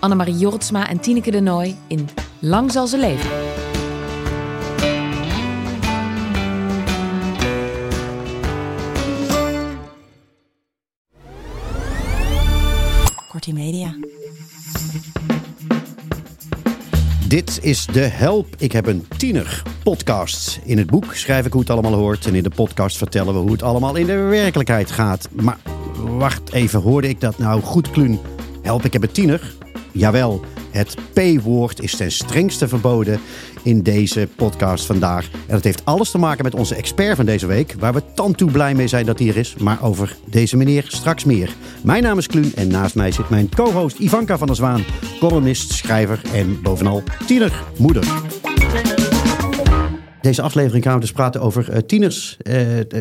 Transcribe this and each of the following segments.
Annemarie Jortsma en Tineke de Nooi in Lang zal ze leven. Kortie Media. Dit is de Help, ik heb een tiener podcast. In het boek schrijf ik hoe het allemaal hoort. En in de podcast vertellen we hoe het allemaal in de werkelijkheid gaat. Maar wacht even, hoorde ik dat nou goed, Kluun? Help, ik heb een tiener. Jawel, het P-woord is ten strengste verboden in deze podcast vandaag. En dat heeft alles te maken met onze expert van deze week, waar we tantoe blij mee zijn dat hij er is. Maar over deze meneer straks meer. Mijn naam is Kluun en naast mij zit mijn co-host Ivanka van der Zwaan, columnist, schrijver en bovenal tienermoeder. Deze aflevering gaan we dus praten over uh, tieners. Uh,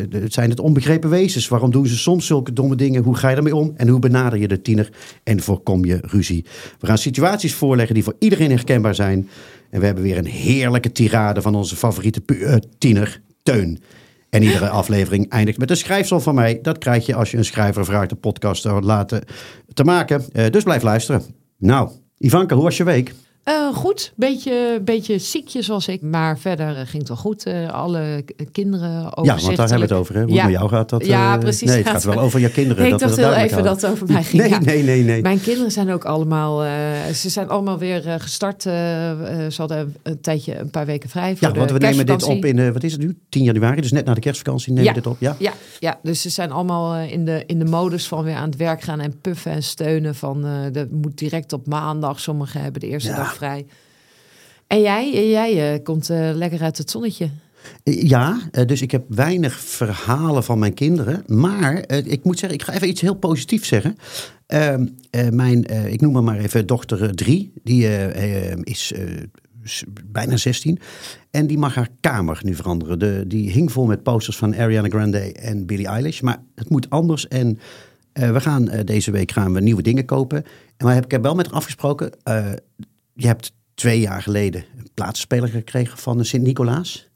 het zijn het onbegrepen wezens. Waarom doen ze soms zulke domme dingen? Hoe ga je ermee om? En hoe benader je de tiener? En voorkom je ruzie? We gaan situaties voorleggen die voor iedereen herkenbaar zijn. En we hebben weer een heerlijke tirade van onze favoriete uh, tiener, Teun. En iedere aflevering eindigt met een schrijfsel van mij. Dat krijg je als je een schrijver vraagt de podcast te laten te maken. dus blijf luisteren. Nou, Ivanka, hoe was je week? Uh, goed, beetje, beetje ziekje zoals ik, maar verder ging het wel goed. Uh, alle kinderen Ja, want daar hebben we het over. Hè? Hoe ja. met jou gaat dat? Ja, uh, precies. Nee, het gaat wel over je kinderen. Nee, ik dacht heel even dat het over mij ging. Nee, ja. nee, nee, nee. Mijn kinderen zijn ook allemaal, ze zijn allemaal weer gestart. ze hadden een tijdje, een paar weken vrij voor Ja, want we nemen dit op in, wat is het nu? 10 januari, dus net na de kerstvakantie nemen we dit op. Ja, ja, ja, dus ze zijn allemaal in de, in de modus van weer aan het werk gaan en puffen en steunen. Van, dat moet direct op maandag. Sommigen hebben de eerste dag En jij, jij uh, komt uh, lekker uit het zonnetje. Ja, uh, dus ik heb weinig verhalen van mijn kinderen. Maar ik moet zeggen, ik ga even iets heel positiefs zeggen. Ehm, mijn, ik noem maar, maar even dochter drie. Die is bijna 16. En die mag haar kamer nu veranderen. De, die hing vol met posters van Ariana Grande en Billie Eilish. Maar het moet anders. En we gaan deze week gaan we nieuwe dingen kopen. En maar heb ik heb wel met haar afgesproken. Je hebt twee jaar geleden een plaatsspeler gekregen van de Sint-Nicolaas.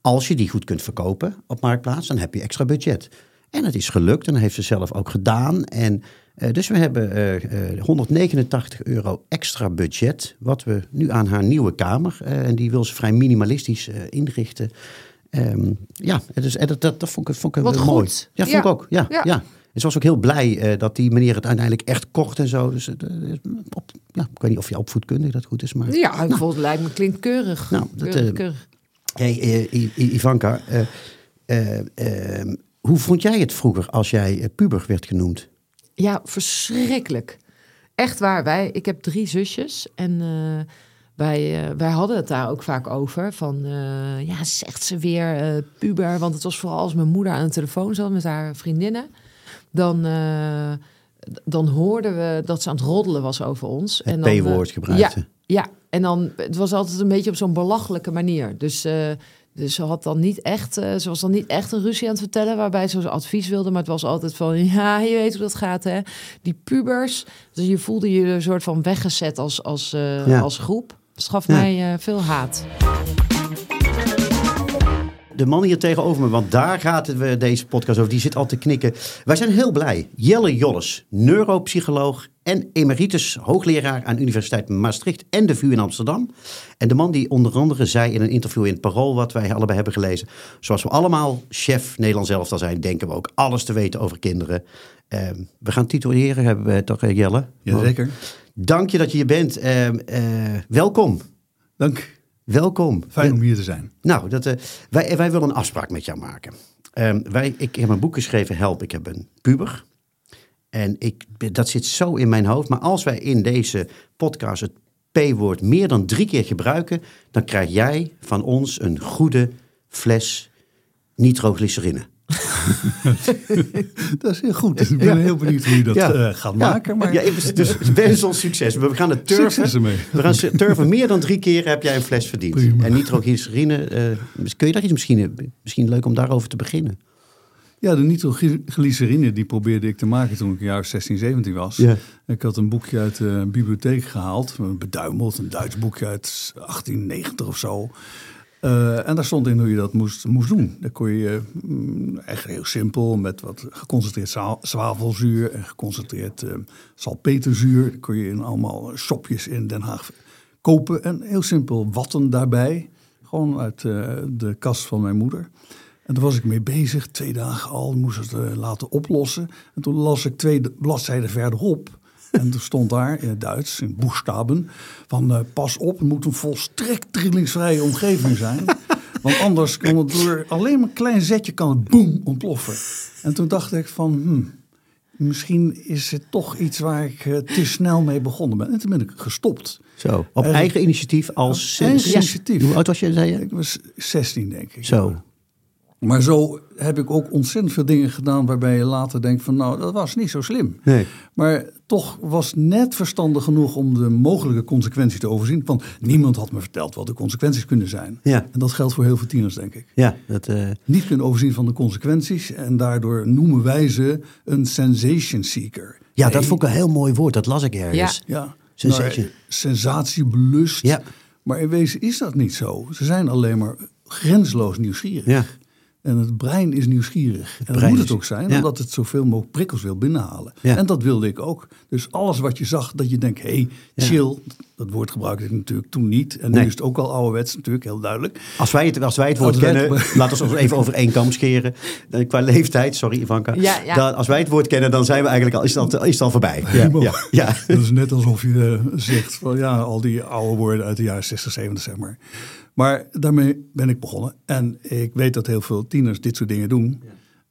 Als je die goed kunt verkopen op Marktplaats, dan heb je extra budget. En het is gelukt en dat heeft ze zelf ook gedaan. En uh, dus we hebben uh, uh, 189 euro extra budget, wat we nu aan haar nieuwe kamer, en die wil ze vrij minimalistisch inrichten. Um, ja, dus, dat, dat, dat vond ik, vond ik wat mooi. Goed. Ja, vond ja. ik ook. Ja, ja. ja. En ze was ook heel blij uh, dat die meneer het uiteindelijk echt kocht en zo. Dus uh, op, nou, ik weet niet of je opvoedkundig dat goed is. Maar, ja, nou. bijvoorbeeld lijkt me klinkt keurig. Nou, dat, keurig, keurig. Hey, Ivanka, hoe vond jij het vroeger als jij puber werd genoemd? Ja, verschrikkelijk. Echt waar. Wij, ik heb drie zusjes en wij, wij hadden het daar ook vaak over. Van, uh, ja, zegt ze weer uh, puber. Want het was vooral als mijn moeder aan de telefoon zat met haar vriendinnen. Dan, dan hoorden we dat ze aan het roddelen was over ons. Het P-woord gebruikte. Ja, ja, en dan, het was altijd een beetje op zo'n belachelijke manier. Dus, dus ze had dan niet echt, ze was dan niet echt een ruzie aan het vertellen... waarbij ze advies wilde, maar het was altijd van... ja, je weet hoe dat gaat, hè. Die pubers, dus je voelde je een soort van weggezet als, als, ja. als groep. Het gaf ja. mij veel haat. De man hier tegenover me, want daar gaat het, deze podcast over, die zit al te knikken. Wij zijn heel blij. Jelle Jolles, neuropsycholoog en emeritus hoogleraar aan Universiteit Maastricht en de VU in Amsterdam. En de man die onder andere zei in een interview in het Parool, wat wij allebei hebben gelezen. Zoals we allemaal chef Nederlands elftal zijn, denken we ook alles te weten over kinderen. Uh, we gaan tituleren, hebben we toch Jelle? Jazeker. dank je dat je hier bent. Eh, eh, welkom. Dank. Welkom. Fijn om hier te zijn. nou, dat, eh, wij, wij willen een afspraak met jou maken. Ehm, wij, ik heb een boek geschreven, Help, ik heb een puber. En ik, dat zit zo in mijn hoofd. Maar als wij in deze podcast het P-woord meer dan drie keer gebruiken... dan krijg jij van ons een goede fles nitroglycerine. Dat is heel goed. Ik ben heel benieuwd hoe je dat Ja. eh, gaat maken. Maar Ja, dus wens ons succes. We gaan het turven. We gaan turven. Meer dan drie keer heb jij een fles verdiend. Prima. En nitroglycerine, eh, kun je daar iets misschien... Misschien leuk om daarover te beginnen. Ja, de nitroglycerine die probeerde ik te maken toen ik een jaar of 16, 17 was. Ja. Ik had een boekje uit de bibliotheek gehaald, beduimeld, een Duits boekje uit 1890 of zo. Eh, en daar stond in hoe je dat moest, moest doen. Dan kon je mm, echt heel simpel met wat geconcentreerd zwavelzuur en geconcentreerd eh, salpeterzuur. Dat kon je in allemaal shopjes in Den Haag kopen. En heel simpel watten daarbij. Gewoon uit eh, de kast van mijn moeder. En daar was ik mee bezig, twee dagen al, moest het laten oplossen. En toen las ik twee bladzijden verderop. En er stond daar in het Duits, in boekstaben, van eh, pas op, het moet een volstrekt trillingsvrije omgeving zijn. Want anders kan het door alleen maar een klein zetje kan het boem ontploffen. En toen dacht ik van, hmm, misschien is het toch iets waar ik eh, te snel mee begonnen ben. En toen ben ik gestopt. Zo, op eigen initiatief als... Eigen initiatief. Hoe oud was je, zei je? Ik was 16, denk ik. Zo. Maar zo heb ik ook ontzettend veel dingen gedaan waarbij je later denkt van nou, dat was niet zo slim. Nee. Maar toch was net verstandig genoeg om de mogelijke consequenties te overzien. Want niemand had me verteld wat de consequenties kunnen zijn. Ja. En dat geldt voor heel veel tieners, denk ik. Ja, dat... eh, Niet kunnen overzien van de consequenties. En daardoor noemen wij ze een sensation seeker. ja, dat vond ik een heel mooi woord. Dat las ik ergens. Ja, Sensation. nou, sensatiebelust. Ja. Maar in wezen is dat niet zo. Ze zijn alleen maar grensloos nieuwsgierig. Ja. En het brein is nieuwsgierig. en dat moet het ook zijn, ja. omdat het zoveel mogelijk prikkels wil binnenhalen. Ja. En dat wilde ik ook. Dus alles wat je zag, dat je denkt, hé, hey, chill. Dat woord gebruikte ik natuurlijk toen niet. En nu Nee. is het ook al ouderwets natuurlijk, heel duidelijk. Als wij het, als wij het woord Als het- kennen, laten we ons even over één kam scheren. Dan Qua leeftijd, sorry Ivanka. Ja, ja. Dan, als wij het woord kennen, dan zijn we eigenlijk al, is het al, is het al voorbij. Ja, Helemaal. ja, ja. Dat is net alsof je eh, zegt van ja, al die oude woorden uit de jaren 60, 70 zeg maar. Maar daarmee ben ik begonnen. En ik weet dat heel veel tieners dit soort dingen doen.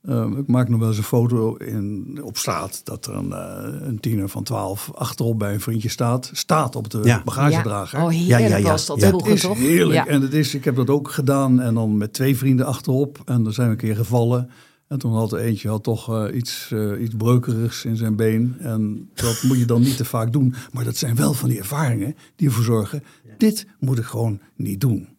Ehm, ik maak nog wel eens een foto in, op straat dat er een, eh, een tiener van 12 achterop bij een vriendje staat. Staat op de Ja. bagagedrager. Ja. Oh, heerlijk Ja, ja, ja. was dat vroeger, Het is toch? heerlijk. Ja. En het is, ik heb dat ook gedaan. En dan met twee vrienden achterop. En dan zijn we een keer gevallen. En toen had er eentje had toch eh, iets, eh, iets breukerigs in zijn been. En dat moet je dan niet te vaak doen. Maar dat zijn wel van die ervaringen die ervoor zorgen. Dit moet ik gewoon niet doen.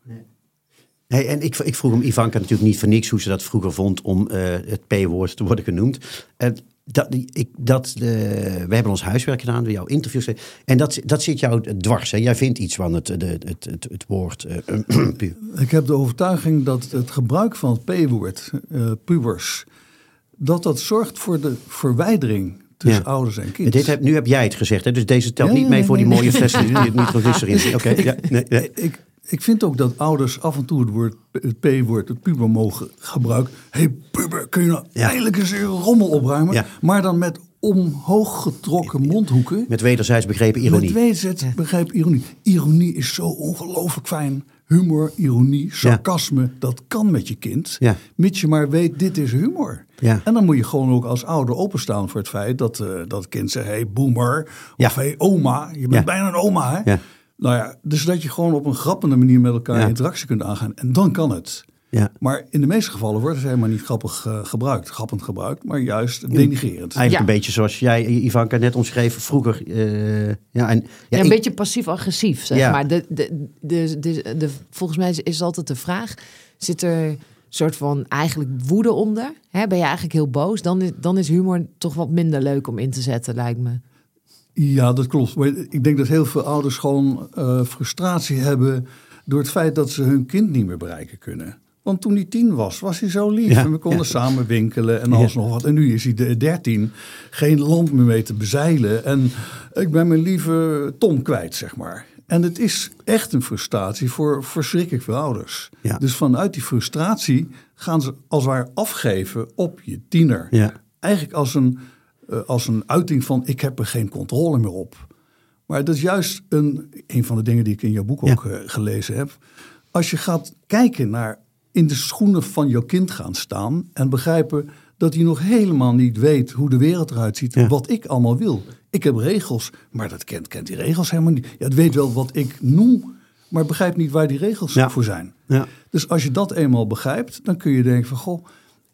Hey, en ik, ik vroeg hem Ivanka natuurlijk niet voor niks hoe ze dat vroeger vond om eh, het P-woord te worden genoemd. En dat, ik, dat, eh, we hebben ons huiswerk gedaan, we jouw interviews. En dat, dat zit jou dwars. Hè? Jij vindt iets van het, de, het, het, het woord. pu- Ik heb de overtuiging dat het gebruik van het P-woord, eh, pubers, dat dat zorgt voor de verwijdering tussen Ja. ouders en kind. dit heb, nu heb jij het gezegd, hè? dus deze telt Ja, niet mee nee, voor die mooie fles nitroglycerine. Oké, ja, nee. Ik, ik vind ook dat ouders af en toe het, woord, het P-woord, het puber mogen gebruiken. Hé hey, puber, kun je nou Ja. eindelijk eens een rommel opruimen? Ja. Maar dan met omhoog getrokken mondhoeken. Met wederzijds begrepen ironie. Met wederzijds begrijp ironie. Ironie is zo ongelooflijk fijn. Humor, ironie, sarcasme, dat kan met je kind. Ja. Mits je maar weet, dit is humor. Ja. En dan moet je gewoon ook als ouder openstaan voor het feit dat, eh, dat kind zegt... hé hey, boomer, Ja. of hé hey, oma, je bent Ja. bijna een oma hè? Nou ja, dus dat je gewoon op een grappende manier met elkaar Ja. interactie kunt aangaan. En dan kan het. Ja. Maar in de meeste gevallen wordt het helemaal niet grappig eh, gebruikt. Grappend gebruikt, maar juist denigerend. Eigenlijk Ja. een beetje zoals jij, Ivanka, net omschreef vroeger. eh, ja, en, ja, Ja, een ik- beetje passief-agressief, zeg Ja. maar. De, de, de, de, de, volgens mij is, is altijd de vraag... zit er een soort van eigenlijk woede onder? Hè, ben je eigenlijk heel boos? Dan is, dan is humor toch wat minder leuk om in te zetten, lijkt me. Ja, dat klopt. Maar ik denk dat heel veel ouders gewoon eh, frustratie hebben door het feit dat ze hun kind niet meer bereiken kunnen. Want toen hij tien was, was hij zo lief. Ja, en we konden ja. samen winkelen en alles nog wat. En nu is hij de dertien, geen land meer mee te bezeilen. En ik ben mijn lieve Tom kwijt, zeg maar. En het is echt een frustratie voor verschrikkelijk veel ouders. Dus vanuit die frustratie gaan ze als het ware afgeven op je tiener. Ja. Eigenlijk als een, eh, als een uiting van ik heb er geen controle meer op. Maar dat is juist een, een van de dingen die ik in jouw boek ook eh, gelezen heb. Als je gaat kijken naar in de schoenen van jouw kind gaan staan en begrijpen dat hij nog helemaal niet weet hoe de wereld eruit ziet, Ja. wat ik allemaal wil. Ik heb regels, maar dat kent, kent die regels helemaal niet. Ja, het weet wel wat ik noem, maar begrijpt niet waar die regels Ja. voor zijn. Ja. Dus als je dat eenmaal begrijpt, dan kun je denken van goh,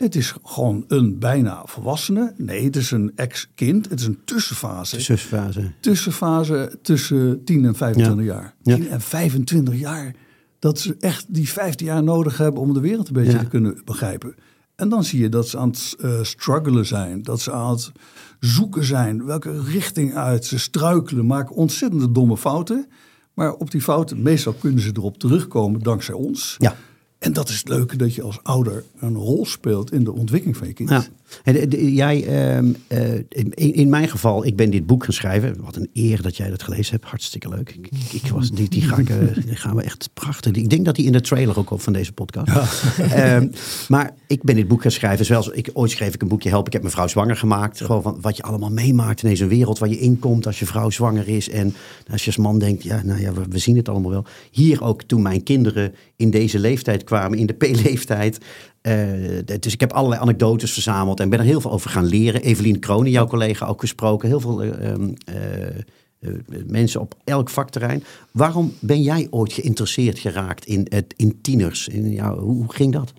het is gewoon een bijna volwassene. Nee, het is een ex-kind. Het is een tussenfase. Tussenfase. Tussenfase tussen 10 en 25 jaar. Ja. 10 en 25 jaar. Dat ze echt die 15 jaar nodig hebben om de wereld een beetje Ja. te kunnen begrijpen. En dan zie je dat ze aan het eh, struggelen zijn. Dat ze aan het zoeken zijn. Welke richting uit. Ze struikelen, maken ontzettende domme fouten. Maar op die fouten, meestal kunnen ze erop terugkomen dankzij ons. Ja. En dat is het leuke dat je als ouder een rol speelt in de ontwikkeling van je kind. En de- jij, ehm, eh, in, in mijn geval, ik ben dit boek gaan schrijven. Wat een eer dat jij dat gelezen hebt. Hartstikke leuk. Ik, was, die, die, ga ik, eh, die gaan we echt prachtig. Ik denk dat die in de trailer ook op van deze podcast. Ehm, maar ik ben dit boek gaan schrijven. Zoals ik, ooit schreef ik een boekje Help. Ik heb mijn vrouw zwanger gemaakt. Gewoon van wat je allemaal meemaakt in deze wereld. Waar je inkomt als je vrouw zwanger is. En als je als man denkt, ja, nou ja, we, we zien het allemaal wel. Hier ook toen mijn kinderen in deze leeftijd kwamen. In de P-leeftijd. Eh, dus ik heb allerlei anekdotes verzameld en ben er heel veel over gaan leren. Evelien Kronen, jouw collega, ook gesproken. Heel veel eh, ehm, eh, mensen op elk vakterrein. Waarom ben jij ooit geïnteresseerd geraakt in, het, in tieners? In hoe, hoe ging dat?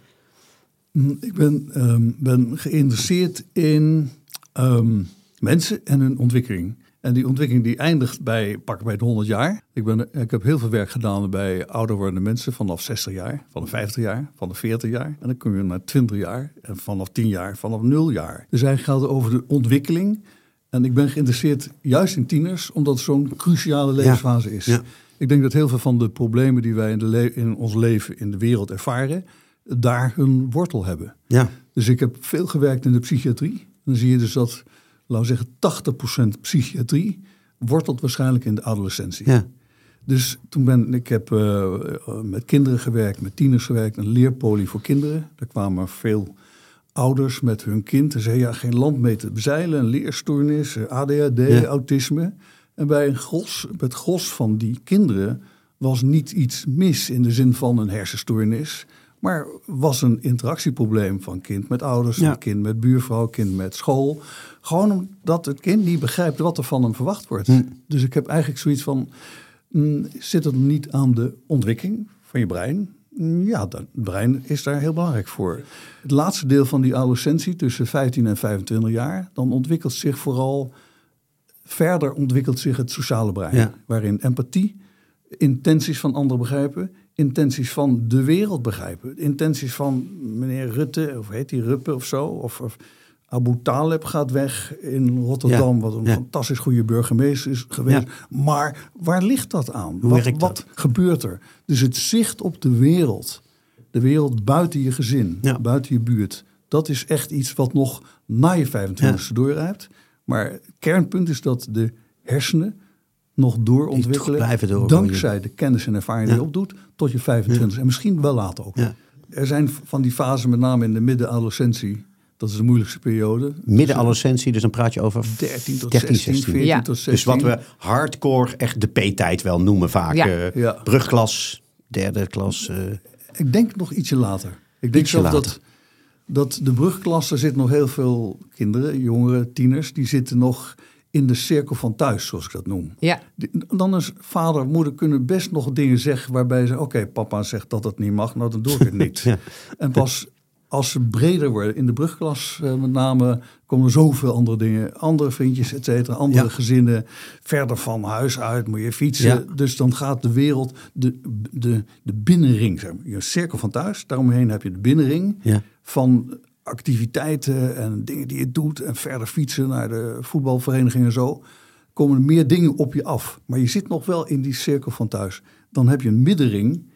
Mm, Ik ben, ehm, ben geïnteresseerd in ehm, mensen en hun ontwikkeling. En die ontwikkeling die eindigt bij pak bij de 100 jaar. Ik, ben, ik heb heel veel werk gedaan bij ouder wordende mensen vanaf 60 jaar, vanaf 50 jaar, vanaf 40 jaar. En dan kom je naar 20 jaar en vanaf 10 jaar, vanaf 0 jaar. Dus eigenlijk gaat het over de ontwikkeling. En ik ben geïnteresseerd juist in tieners, omdat het zo'n cruciale levensfase is. Ja. Ik denk dat heel veel van de problemen die wij in, de in ons leven in de wereld ervaren, daar hun wortel hebben. Ja, Dus ik heb veel gewerkt in de psychiatrie. Dan zie je dus dat, laten we zeggen, 80% psychiatrie wortelt waarschijnlijk in de adolescentie. ja, Dus toen ben ik heb eh, met kinderen gewerkt, met tieners gewerkt, een leerpolie voor kinderen. Daar kwamen veel ouders met hun kind en zeiden ja, geen land mee te bezeilen, een leerstoornis, eh, ADHD, Ja. autisme. En bij een gros, het gros van die kinderen was niet iets mis in de zin van een hersenstoornis, maar was een interactieprobleem van kind met ouders, Ja. van kind met buurvrouw, kind met school. Gewoon omdat het kind niet begrijpt wat er van hem verwacht wordt. Hm. Dus ik heb eigenlijk zoiets van, mm, zit het niet aan de ontwikkeling van je brein? Mm, Ja, dat- het brein is daar heel belangrijk voor. Het laatste deel van die adolescentie, tussen 15 en 25 jaar, dan ontwikkelt zich vooral, verder ontwikkelt zich het sociale brein. Ja. Waarin empathie, intenties van anderen begrijpen, intenties van de wereld begrijpen. Intenties van meneer Rutte, of heet die Ruppe of zo, of, of Abu Taleb gaat weg in Rotterdam, Ja. wat een Ja. fantastisch goede burgemeester is geweest. Maar waar ligt dat aan? Hoe wat dat? wat gebeurt er? Dus het zicht op de wereld, de wereld buiten je gezin, buiten je buurt, dat is echt iets wat nog na je 25e doorrijpt. Maar het kernpunt is dat de hersenen nog doorontwikkelen. blijven door- dankzij de kennis en ervaring die je opdoet tot je 25 en misschien wel later ook. Ja. Er zijn van die fasen, met name in de midden-adolescentie, dat is de moeilijkste periode. midden-adolescentie, dus dan praat je over 13 tot 13, 16, 14 Ja. tot 16. Dus wat we hardcore, echt de P-tijd wel noemen vaak. Ja. eh, Ja. Brugklas, derde klas. eh, Ik denk nog ietsje later. Ik denk zelf dat, dat de brugklasse zit nog heel veel kinderen, jongeren, tieners, die zitten nog in de cirkel van thuis, zoals ik dat noem. Ja, Dan is vader, moeder kunnen best nog dingen zeggen waarbij ze, oké, papa zegt dat het niet mag, nou dan doe ik het niet. Ja. En pas als ze breder worden, in de brugklas eh, met name, komen er zoveel andere dingen. Andere vriendjes, et cetera, andere Ja. gezinnen. Verder van huis uit moet je fietsen. Ja. Dus dan gaat de wereld, de, de, de binnenring, zeg maar. Je cirkel van thuis, daaromheen heb je de binnenring Ja. van activiteiten en dingen die je doet. En verder fietsen naar de voetbalvereniging en zo. Komen er meer dingen op je af. Maar je zit nog wel in die cirkel van thuis. Dan heb je een middenring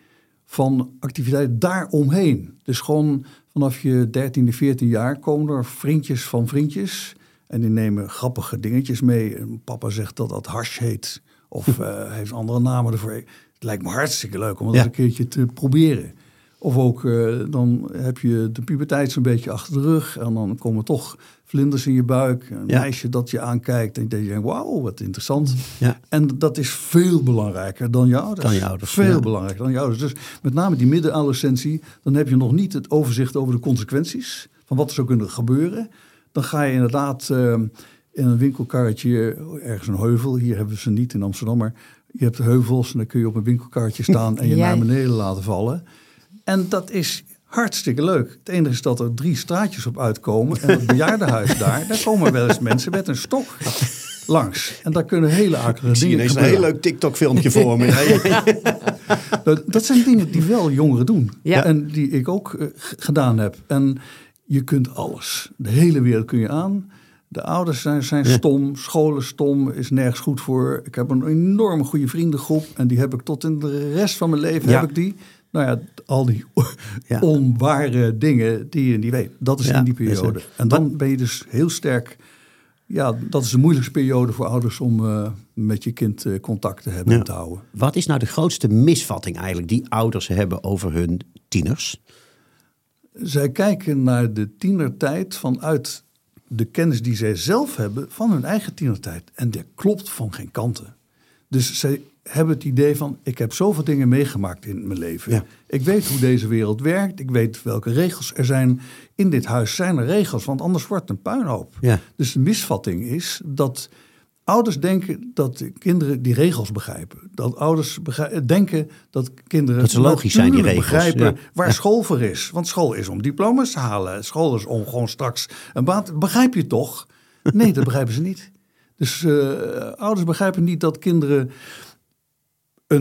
van activiteiten daaromheen. Dus gewoon vanaf je 13e, 14 jaar komen er vriendjes van vriendjes. En die nemen grappige dingetjes mee. En papa zegt dat dat hash heet. Of eh, heeft andere namen ervoor. Het lijkt me hartstikke leuk om dat Ja. een keertje te proberen. Of ook eh, dan heb je de puberteit zo'n beetje achter de rug. En dan komen toch vlinders in je buik. Een Ja. meisje dat je aankijkt. En je denkt, wauw, wat interessant. Ja. En dat is veel belangrijker dan je ouders. Dan je ouders, Veel ja. belangrijker dan je ouders. Dus met name die middenadolescentie. Dan heb je nog niet het overzicht over de consequenties. Van wat er zou kunnen gebeuren. Dan ga je inderdaad eh, in een winkelkarretje ergens een heuvel. Hier hebben we ze niet in Amsterdam. Maar je hebt heuvels en dan kun je op een winkelkarretje staan. En je Ja. naar beneden laten vallen. En dat is hartstikke leuk. Het enige is dat er drie straatjes op uitkomen. En het bejaardenhuis daar, daar komen wel eens mensen met een stok langs. En daar kunnen hele akelige Ik zie dingen ineens een gebeuren. heel leuk TikTok-filmpje voor me. Dat, dat zijn dingen die wel jongeren doen. Ja. En die ik ook eh, gedaan heb. En je kunt alles. De hele wereld kun je aan. De ouders zijn, zijn stom. Scholen stom. Is nergens goed voor. Ik heb een enorm goede vriendengroep. En die heb ik tot in de rest van mijn leven Ja. heb ik die. Nou ja, al die Ja. onware dingen die je niet weet. Dat is Ja, in die periode. En dan ben je dus heel sterk... Ja, dat is de moeilijkste periode voor ouders om eh, met je kind eh, contact te hebben en te houden. Wat is nou de grootste misvatting eigenlijk die ouders hebben over hun tieners? Zij kijken naar de tienertijd vanuit de kennis die zij zelf hebben van hun eigen tienertijd. En dat klopt van geen kanten. Dus zij hebben het idee van, ik heb zoveel dingen meegemaakt in mijn leven. Ja. Ik weet hoe deze wereld werkt. Ik weet welke regels er zijn. In dit huis zijn er regels, want anders wordt het een puinhoop. Ja. Dus de misvatting is dat ouders denken dat de kinderen die regels begrijpen. Dat ouders begrij- denken dat kinderen Dat ze logisch zijn, die regels, begrijpen ja. waar school voor is. Want school is om diploma's te halen. School is om gewoon straks een baan. Begrijp je toch? Nee, dat begrijpen ze niet. Dus eh, ouders begrijpen niet dat kinderen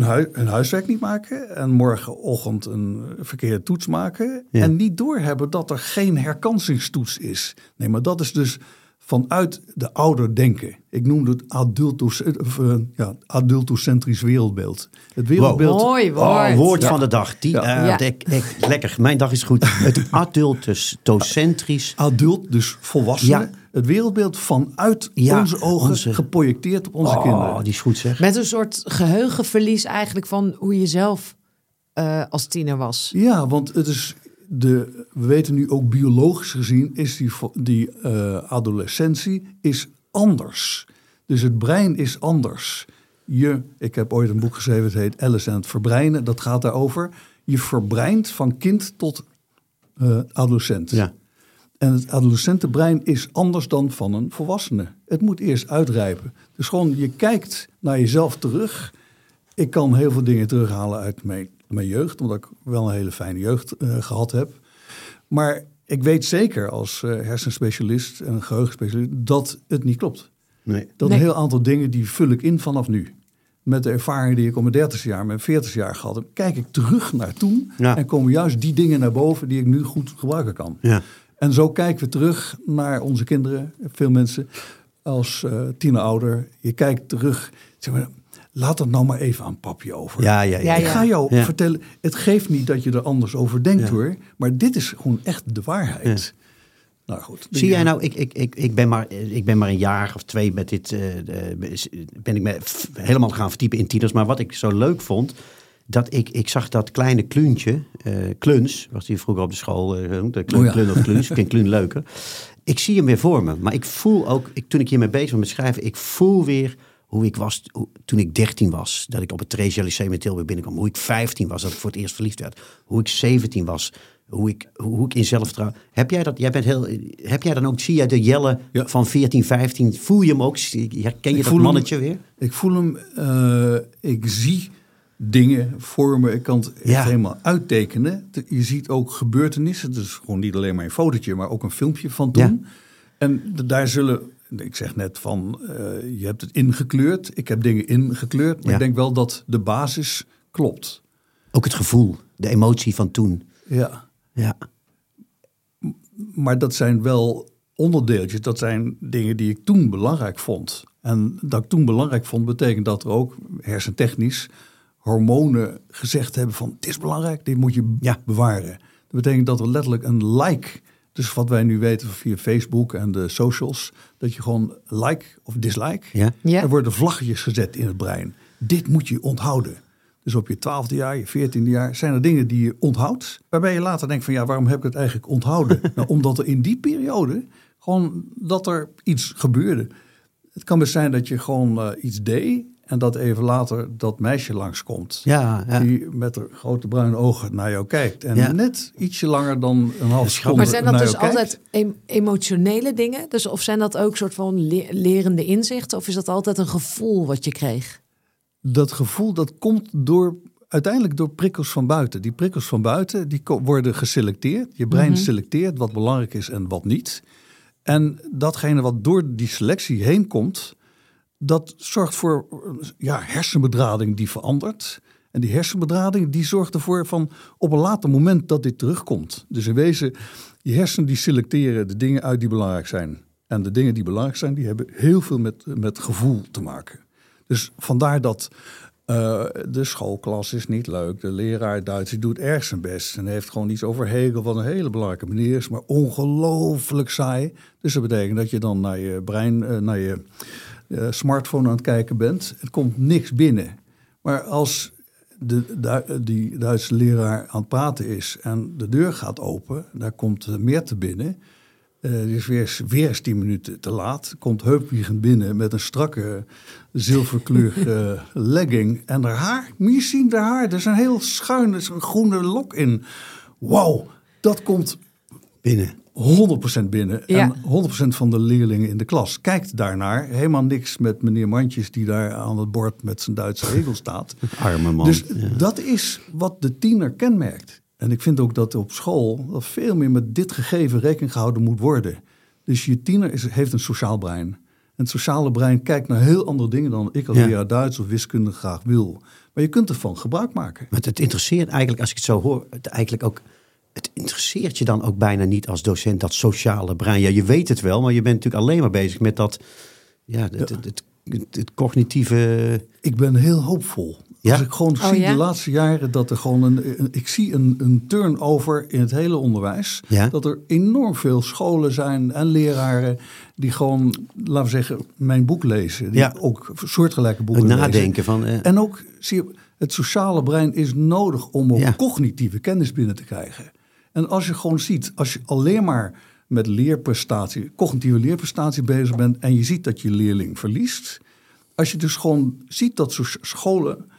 hui- hun huiswerk niet maken en morgenochtend een verkeerde toets maken Ja. en niet doorhebben dat er geen herkansingstoets is. Nee, maar dat is dus vanuit de ouder denken. Ik noemde het of, eh, ja, adultocentrisch wereldbeeld. Het wereldbeeld Mooi woord. Oh, woord van de dag. Die, Ja. eh, Ja. ik- ik- lekker, mijn dag is goed. Het adultocentrisch. adult, dus volwassenen. Het wereldbeeld vanuit Ja, onze ogen onze- geprojecteerd op onze Oh, kinderen. die is goed zeg. Met een soort geheugenverlies eigenlijk van hoe je zelf eh, als tiener was. Ja, want het is de, we weten nu ook biologisch gezien is die, die eh, adolescentie is anders. Dus het brein is anders. Je, ik heb ooit een boek geschreven, het heet Alice en het verbreinen. Dat gaat daarover. Je verbreint van kind tot eh, adolescent. Ja. En het adolescentenbrein is anders dan van een volwassene. Het moet eerst uitrijpen. Dus gewoon, je kijkt naar jezelf terug. Ik kan heel veel dingen terughalen uit mijn, mijn jeugd, omdat ik wel een hele fijne jeugd eh, gehad heb. Maar ik weet zeker als eh, hersenspecialist en geheugenspecialist dat het niet klopt. Nee. Dat Nee. een heel aantal dingen die vul ik in vanaf nu. Met de ervaring die ik op mijn 30 jaar, mijn 40 jaar gehad heb, kijk ik terug naar toen. Ja. En komen juist die dingen naar boven die ik nu goed gebruiken kan. Ja. En zo kijken we terug naar onze kinderen. Veel mensen als eh tienerouder. Je kijkt terug. Zeg maar, laat het nou maar even aan papje over. Ja, ja, Ik ga jou Ja. vertellen. Het geeft niet dat je er anders over denkt Ja. hoor. Maar dit is gewoon echt de waarheid. Nou goed. Zie jij nou, ik, ik, ik, ik, ben maar, ik ben maar een jaar of twee met dit, eh, ben ik me helemaal gaan verdiepen in tieners. Maar wat ik zo leuk vond, dat ik, ik zag dat kleine kluntje, eh kluns, was die vroeger op de school eh, genoemd, klun, Oh ja. klun of kluns, ik vind klun leuker. Ik zie hem weer voor me, maar ik voel ook, ik, toen ik hiermee bezig was met schrijven, ik voel weer hoe ik was hoe- toen ik 13 was. Dat ik op het Theresia Lyceum in Tilburg binnenkwam. Hoe ik 15 was, dat ik voor het eerst verliefd werd. Hoe ik 17 was. Hoe ik, hoe, ik in zelfvertrouwen... Heb jij dat? Jij bent heel... Heb jij dan ook... Zie jij de Jelle Ja. van 14, 15? Voel je hem ook? Herken je Ik dat hem- mannetje weer? Ik voel hem. eh, ik zie dingen vormen. Ik kan het echt helemaal uittekenen. Je ziet ook gebeurtenissen. Dus gewoon niet alleen maar een fotootje, maar ook een filmpje van toen. En daar zullen. Ik zeg net van, eh, je hebt het ingekleurd. Ik heb dingen ingekleurd. Maar Ja. ik denk wel dat de basis klopt. Ook het gevoel, de emotie van toen. Ja. Ja. Maar dat zijn wel onderdeeltjes. Dat zijn dingen die ik toen belangrijk vond. En dat ik toen belangrijk vond, betekent dat er ook hersentechnisch hormonen gezegd hebben van het is belangrijk, dit moet je Ja. bewaren. Dat betekent dat er letterlijk een like, dus wat wij nu weten via Facebook en de socials, dat je gewoon like of dislike, Ja. Ja. er worden vlaggetjes gezet in het brein. Dit moet je onthouden. Dus op je twaalfde jaar, je veertiende jaar, zijn er dingen die je onthoudt. Waarbij je later denkt van ja, waarom heb ik het eigenlijk onthouden? nou, omdat er in die periode gewoon dat er iets gebeurde. Het kan best zijn dat je gewoon eh, iets deed en dat even later dat meisje langskomt. Ja, ja. Die met haar grote bruine ogen naar jou kijkt. En Ja. net ietsje langer dan een half seconde Maar zijn dat dus kijkt. altijd em- emotionele dingen? Dus of zijn dat ook soort van le- lerende inzichten? Of is dat altijd een gevoel wat je kreeg? Dat gevoel dat komt door, uiteindelijk door prikkels van buiten. Die prikkels van buiten die worden geselecteerd. Je brein selecteert wat belangrijk is en wat niet. En datgene wat door die selectie heen komt, dat zorgt voor ja, hersenbedrading die verandert. En die hersenbedrading die zorgt ervoor van op een later moment dat dit terugkomt. Dus in wezen, je hersenen die selecteren de dingen uit die belangrijk zijn. En de dingen die belangrijk zijn, die hebben heel veel met, met gevoel te maken. Dus vandaar dat eh, de schoolklas is niet leuk. De leraar Duits doet erg zijn best. En heeft gewoon iets over Hegel wat een hele belangrijke meneer is. Maar ongelooflijk saai. Dus dat betekent dat je dan naar je brein, eh, naar je eh, smartphone aan het kijken bent. Het komt niks binnen. Maar als de, die Duitse leraar aan het praten is en de deur gaat open, daar komt eh, Meerte binnen. Eh die is weer, weer eens tien minuten te laat. Komt heupwiegend binnen met een strakke zilverkleurige legging. En haar haar, moet zien haar haar. Er is een heel schuin, er is een groene lok in. Wauw, dat komt Binnen. 100% binnen. Ja. En 100% van de leerlingen in de klas kijkt daarnaar. Helemaal niks met meneer Mandjes die daar aan het bord met zijn Duitse regel staat. Arme man. Dus Ja. dat is wat de tiener kenmerkt. En ik vind ook dat op school dat veel meer met dit gegeven rekening gehouden moet worden. Dus je tiener is, heeft een sociaal brein. En het sociale brein kijkt naar heel andere dingen dan ik als Ja. leraar Duits of wiskunde graag wil. Maar je kunt ervan gebruik maken. Maar het interesseert eigenlijk, als ik het zo hoor, het eigenlijk ook. Het interesseert je dan ook bijna niet als docent, dat sociale brein. Ja, je weet het wel, maar je bent natuurlijk alleen maar bezig met dat. Ja, het, het, het, het- het cognitieve. Ik ben heel hoopvol. Ja? Als ik gewoon Oh, zie ja? de laatste jaren dat er gewoon een, een- ik zie een, een turnover in het hele onderwijs. Ja? Dat er enorm veel scholen zijn en leraren die gewoon, laten we zeggen, mijn boek lezen. Die Ja. ook soortgelijke boeken Het lezen. nadenken van. eh, En ook, zie je, het sociale brein is nodig om ook Ja. cognitieve kennis binnen te krijgen. En als je gewoon ziet, als je alleen maar met leerprestatie, cognitieve leerprestatie bezig bent en je ziet dat je leerling verliest. Als je dus gewoon ziet dat zo- scholen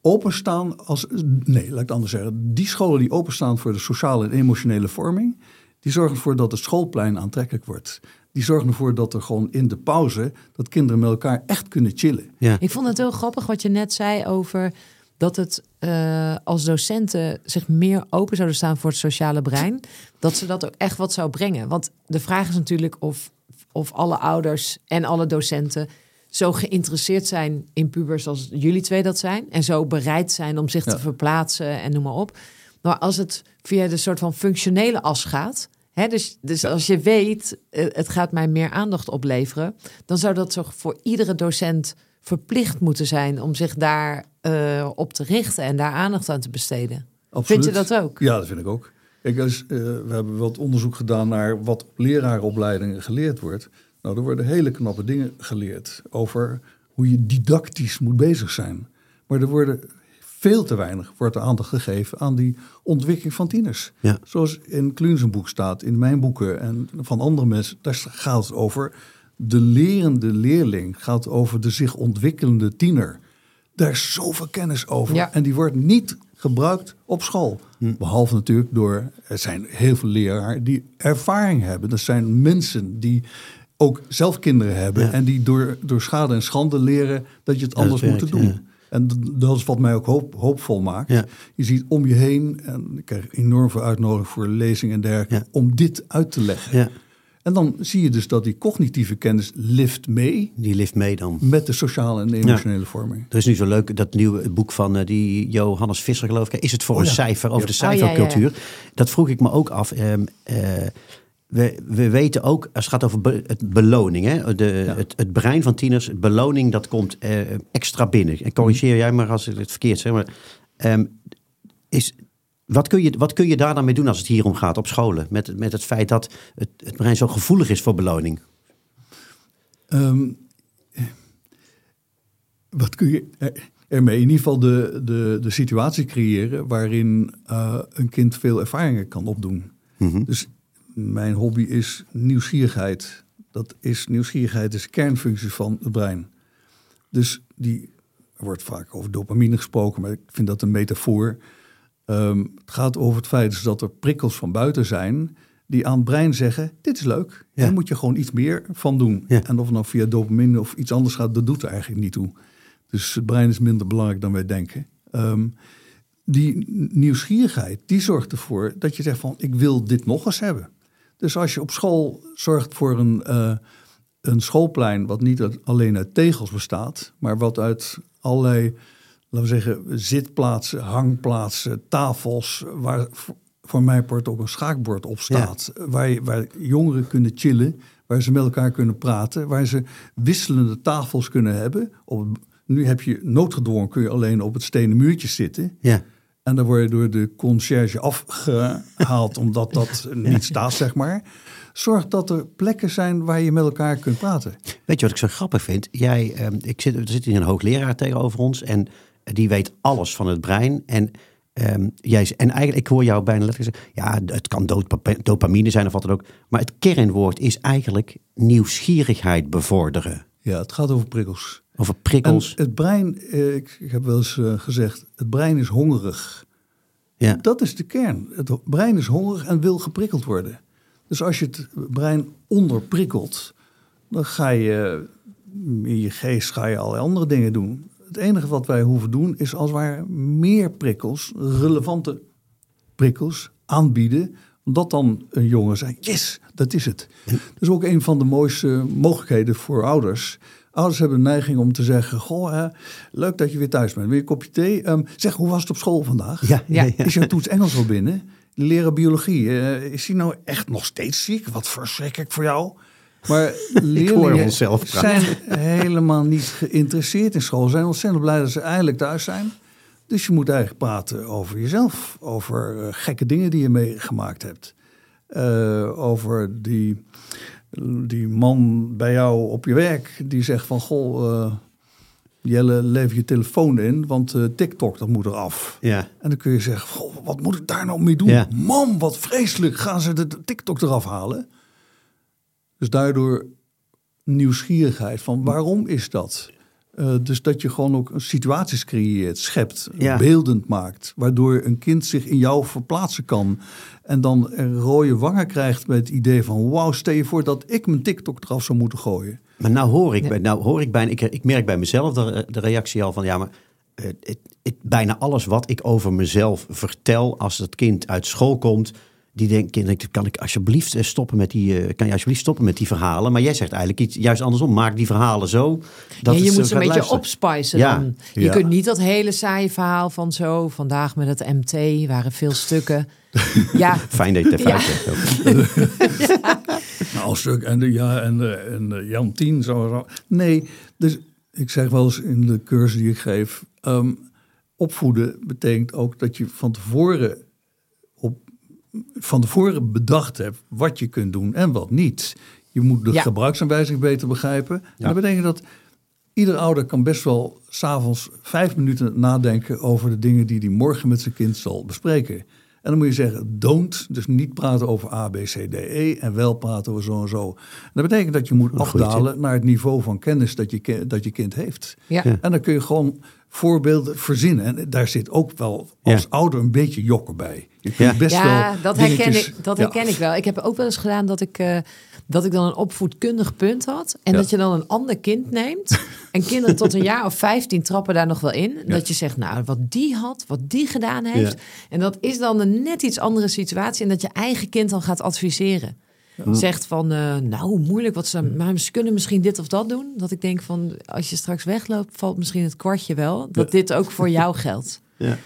openstaan als. Nee, laat ik het anders zeggen. Die scholen die openstaan voor de sociale en emotionele vorming, die zorgen ervoor dat het schoolplein aantrekkelijk wordt. Die zorgen ervoor dat er gewoon in de pauze dat kinderen met elkaar echt kunnen chillen. ja. Ik vond het heel grappig wat je net zei over dat het eh, als docenten zich meer open zouden staan voor het sociale brein. Dat ze dat ook echt wat zou brengen. Want de vraag is natuurlijk of, of alle ouders en alle docenten zo geïnteresseerd zijn in pubers als jullie twee dat zijn. En zo bereid zijn om zich Ja. te verplaatsen en noem maar op. Maar als het via de soort van functionele as gaat. Hè, dus dus als je weet, eh, het gaat mij meer aandacht opleveren. Dan zou dat toch voor iedere docent verplicht moeten zijn om zich daar eh, op te richten en daar aandacht aan te besteden. Absoluut. Vind je dat ook? Ja, dat vind ik ook. Kijk, is, eh, we hebben wat onderzoek gedaan naar wat op lerarenopleidingen geleerd wordt. Nou, er worden hele knappe dingen geleerd over hoe je didactisch moet bezig zijn. Maar er worden veel te weinig wordt er aandacht gegeven aan die ontwikkeling van tieners. Ja. Zoals in Kluun zijn boek staat, in mijn boeken en van andere mensen. Daar gaat het over de lerende leerling, gaat over de zich ontwikkelende tiener. Daar is zoveel kennis over. Ja. En die wordt niet gebruikt op school. Behalve natuurlijk door, er zijn heel veel leraren die ervaring hebben. Dat zijn mensen die ook zelf kinderen hebben. Ja. En die door, door schade en schande leren dat je het anders moet doen. ja. En dat is wat mij ook hoop, hoopvol maakt. Ja. Je ziet om je heen, en ik krijg enorm veel uitnodiging voor lezingen en dergelijke, Ja. om dit uit te leggen. En dan zie je dus dat die cognitieve kennis lift mee Die lift mee dan. met de sociale en emotionele vorming. Er is nu zo leuk dat nieuwe boek van eh, die Johannes Visser, geloof ik. Is het voor Oh een ja. cijfer over Ja. de Oh, ja, ja, ja. cijfercultuur? Dat vroeg ik me ook af. Ehm, eh, we, we weten ook, als het gaat over be- het beloning, hè? De, het, het brein van tieners, beloning, dat komt eh, extra binnen. En corrigeer jij maar als ik het verkeerd zeg. Maar, ehm, is, wat, kun je, wat kun je daar dan mee doen als het hier om gaat op scholen? Met, met het feit dat het, het brein zo gevoelig is voor beloning. Ehm, wat kun je. eh, ermee in ieder geval de, de, de situatie creëren waarin uh, een kind veel ervaringen kan opdoen. Mhm. Dus mijn hobby is nieuwsgierigheid. Dat is nieuwsgierigheid is kernfunctie van het brein. Dus die er wordt vaak over dopamine gesproken, maar ik vind dat een metafoor. Ehm, het gaat over het feit dus dat er prikkels van buiten zijn die aan het brein zeggen: dit is leuk. Ja. Daar moet je gewoon iets meer van doen. Ja. En of het nou via dopamine of iets anders gaat, dat doet er eigenlijk niet toe. Dus het brein is minder belangrijk dan wij denken. Ehm, die nieuwsgierigheid, die zorgt ervoor dat je zegt van ik wil dit nog eens hebben. Dus als je op school zorgt voor een, eh, een schoolplein wat niet alleen uit tegels bestaat, maar wat uit allerlei, laten we zeggen, zitplaatsen, hangplaatsen, tafels, waar voor mijn part ook een schaakbord op staat, waar, waar jongeren kunnen chillen, waar ze met elkaar kunnen praten, waar ze wisselende tafels kunnen hebben. Op, nu heb je noodgedwongen, kun je alleen op het stenen muurtje zitten. Ja. En dan word je door de conciërge afgehaald omdat dat niet staat, zeg maar. Zorg dat er plekken zijn waar je met elkaar kunt praten. Weet je wat ik zo grappig vind? Jij, ehm, ik zit, er zit hier een hoogleraar tegenover ons en die weet alles van het brein. En, ehm, jij, en eigenlijk, ik hoor jou bijna letterlijk zeggen, ja, het kan dopa- dopamine zijn of wat dan ook. Maar het kernwoord is eigenlijk nieuwsgierigheid bevorderen. Ja, het gaat over prikkels. Over En prikkels. het brein, eh, ik, ik heb wel eens eh, gezegd, het brein is hongerig. ja. Dat is de kern. Het brein is hongerig en wil geprikkeld worden. Dus als je het brein onderprikkelt, dan ga je in je geest ga je allerlei andere dingen doen. Het enige wat wij hoeven doen is als ware meer prikkels, relevante prikkels aanbieden. Omdat dan een jongen zegt, yes, dat is het. Dat is ook een van de mooiste mogelijkheden voor ouders. Ouders hebben de neiging om te zeggen, goh, hè, leuk dat je weer thuis bent. Wil je een kopje thee? Ehm, zeg, hoe was het op school vandaag? Ja, ja, ja. Is jouw toets Engels al binnen? Leren biologie. eh, is hij nou echt nog steeds ziek? Wat verschrikkelijk voor jou. Maar leerlingen zijn helemaal niet geïnteresseerd in school. Ze zijn ontzettend blij dat ze eindelijk thuis zijn. Dus je moet eigenlijk praten over jezelf. Over eh, gekke dingen die je meegemaakt hebt. Eh, over die, die man bij jou op je werk die zegt van... Goh, eh, Jelle, lever je telefoon in, want TikTok dat moet eraf. Ja. En dan kun je zeggen, goh, wat moet ik daar nou mee doen? Ja. Man, wat vreselijk, gaan ze de TikTok eraf halen? Dus daardoor nieuwsgierigheid van waarom is dat? Eh, dus dat je gewoon ook situaties creëert, schept, Ja. beeldend maakt. Waardoor een kind zich in jou verplaatsen kan. En dan een rode wangen krijgt met het idee van... wauw, stel je voor dat ik mijn TikTok eraf zou moeten gooien. Maar nou hoor ik, bij- nou hoor ik bijna, ik, ik merk bij mezelf de, de reactie al van ja, maar eh, het, het, bijna alles wat ik over mezelf vertel als het kind uit school komt, die denkt, kind, kan ik alsjeblieft eh, stoppen met die, eh, kan je alsjeblieft stoppen met die verhalen? Maar jij zegt eigenlijk iets juist andersom, maak die verhalen zo dat ja, je het moet ze een beetje luisteren. opspicen Ja. dan. Je Ja. kunt niet dat hele saaie verhaal van zo... vandaag met het MT waren veel stukken. ja, Fijn dat je het even Ja. uitlegt ook. Nou, stuk en, de, ja, en, de, en de Jan 10 zo. Nee, dus ik zeg wel eens in de cursus die ik geef... ehm, opvoeden betekent ook dat je van tevoren, van tevoren bedacht hebt... wat je kunt doen en wat niet. Je moet de Ja. gebruiksaanwijzing beter begrijpen. En dat betekent dat ieder ouder kan best wel s'avonds vijf minuten nadenken... over de dingen die hij morgen met zijn kind zal bespreken... En dan moet je zeggen, don't. Dus niet praten over A, B, C, D, E. En wel praten over zo en zo. En dat betekent dat je moet Een afdalen naar het niveau van kennis dat je, dat je kind heeft. ja. En dan kun je gewoon voorbeelden verzinnen. En daar zit ook wel als Ja. ouder een beetje jokken bij. Je kunt Ja. best Ja, wel dat herken, ik, dat Ja. herken ik wel. Ik heb ook wel eens gedaan dat ik, eh, dat ik dan een opvoedkundig punt had. En Ja. dat je dan een ander kind neemt. En kinderen tot een jaar of 15 trappen daar nog wel in. Dat je zegt, nou, wat die had, wat die gedaan heeft. Ja. En dat is dan een net iets andere situatie. En dat je eigen kind dan gaat adviseren. Zegt van, eh, nou, moeilijk, wat ze, maar ze kunnen misschien dit of dat doen. Dat ik denk van, als je straks wegloopt, valt misschien het kwartje wel. Dat dit ook voor jou geldt. Ja.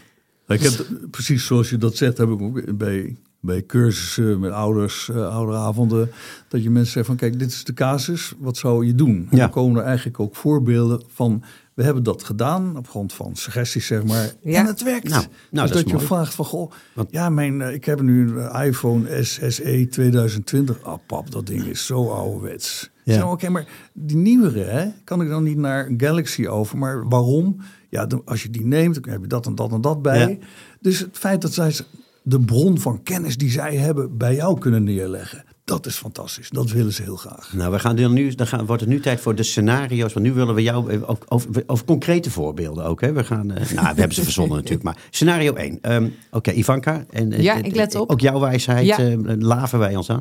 Ik heb precies zoals je dat zegt, heb ik ook bij, bij cursussen met ouders, eh, ouderavonden, dat je mensen zegt van kijk, dit is de casus, wat zou je doen? En Ja. dan komen er eigenlijk ook voorbeelden van, we hebben dat gedaan op grond van suggesties zeg maar, Ja. en het werkt. Nou, nou, dus dat je mooi. vraagt van, goh, Want- ja, mijn, eh, ik heb nu een iPhone SSE 2020. Ah pap, dat ding is zo ouderwets. Ja. Oké, maar die nieuwere, hè, kan ik dan niet naar Galaxy over? Maar waarom? Ja, dan- als je die neemt, dan heb je dat en dat en dat bij. Ja. Dus het feit dat zij de bron van kennis die zij hebben bij jou kunnen neerleggen. Dat is fantastisch. Dat willen ze heel graag. Nou, we gaan dan nu, dan gaan, wordt het nu tijd voor de scenario's. Want nu willen we jou ook over, over concrete voorbeelden ook. Hè? We gaan, eh, nou, we hebben ze verzonnen natuurlijk. Maar scenario 1. Ehm, Oké, Ivanka. En, Ja, ik let op. Ook jouw wijsheid Ja. eh, laven wij ons aan.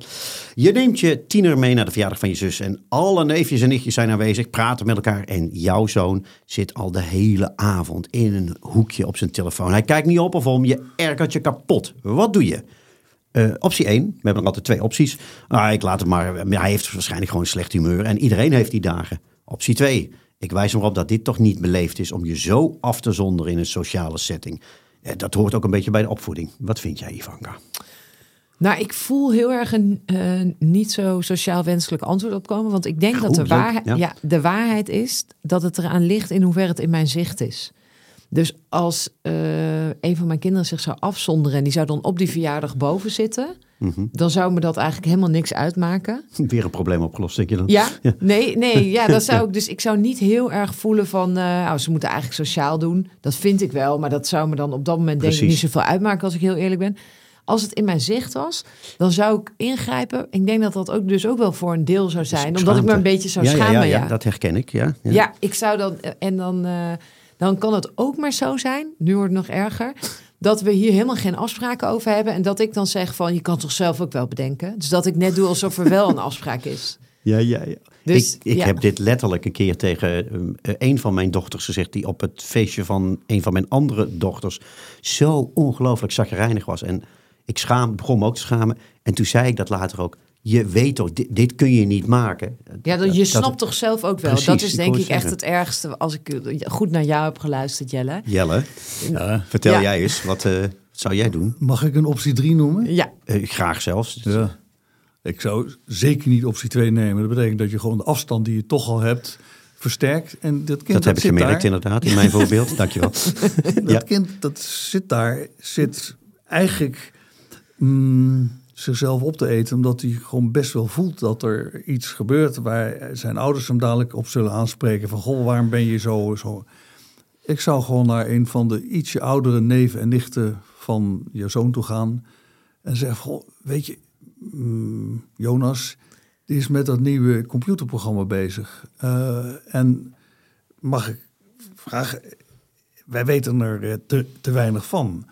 Je neemt je tiener mee naar de verjaardag van je zus. En alle neefjes en nichtjes zijn aanwezig, praten met elkaar. En jouw zoon zit al de hele avond in een hoekje op zijn telefoon. Hij kijkt niet op of om, je ergert je kapot. Wat doe je? Eh, optie 1, we hebben nog altijd twee opties. Ah, ik laat het maar. Hij heeft waarschijnlijk gewoon slecht humeur en iedereen heeft die dagen. Optie 2, ik wijs erop dat dit toch niet beleefd is om je zo af te zonderen in een sociale setting. Eh, dat hoort ook een beetje bij de opvoeding. Wat vind jij, Ivanka? Nou, ik voel heel erg een eh, niet zo sociaal wenselijk antwoord opkomen. Want ik denk dat de waarheid, ja. ja. de waarheid is dat het eraan ligt in hoeverre het in mijn zicht is. Dus als eh, een van mijn kinderen zich zou afzonderen en die zou dan op die verjaardag boven zitten, Mhm. dan zou me dat eigenlijk helemaal niks uitmaken. Weer een probleem opgelost, denk je dan? Ja, nee, nee, ja, dat zou ik dus. Ik zou niet heel erg voelen van, eh, nou, ze moeten eigenlijk sociaal doen. Dat vind ik wel, maar dat zou me dan op dat moment denk ik niet zoveel uitmaken als ik heel eerlijk ben. Als het in mijn zicht was, dan zou ik ingrijpen. Ik denk dat dat ook dus ook wel voor een deel zou zijn, omdat ik me een beetje zou ja, schamen. ja, Ja, ja, dat herken ik. Ja, ja. ik zou dan en dan, eh, dan kan het ook maar zo zijn. Nu wordt het nog erger. Dat we hier helemaal geen afspraken over hebben. En dat ik dan zeg van je kan toch zelf ook wel bedenken. Dus dat ik net doe alsof er wel een afspraak is. Ja, ja, ja. Dus, ik ik ja. heb dit letterlijk een keer tegen eh, een van mijn dochters gezegd... die op het feestje van een van mijn andere dochters... zo ongelooflijk zagrijnig was. En ik schaam, begon me ook te schamen. En toen zei ik dat later ook... je weet toch, dit, dit kun je niet maken. Ja, dat, je snapt toch zelf ook wel. Precies, dat is denk ik echt het ergste. Als ik eh, goed naar jou heb geluisterd, Jelle. Jelle, Ja. vertel Ja. jij eens, wat, eh, wat zou jij doen? Mag ik een optie 3 noemen? Ja, Eh, graag zelfs. Ja. Ik zou zeker niet optie 2 nemen. Dat betekent dat je gewoon de afstand die je toch al hebt versterkt. En dat kind dat heb ik gemerkt daar. inderdaad, in mijn voorbeeld. Dankjewel. Dat Ja. kind dat zit daar, zit eigenlijk mm, zichzelf op te eten. Omdat hij gewoon best wel voelt dat er iets gebeurt waar zijn ouders hem dadelijk op zullen aanspreken. Van goh, waarom ben je zo, zo. Ik zou gewoon naar een van de ietsje oudere neven en nichten van je zoon toe gaan. En zeggen, goh, weet je, mm, Jonas, die is met dat nieuwe computerprogramma bezig. Eh, en mag ik vragen, wij weten er eh, te, te weinig van.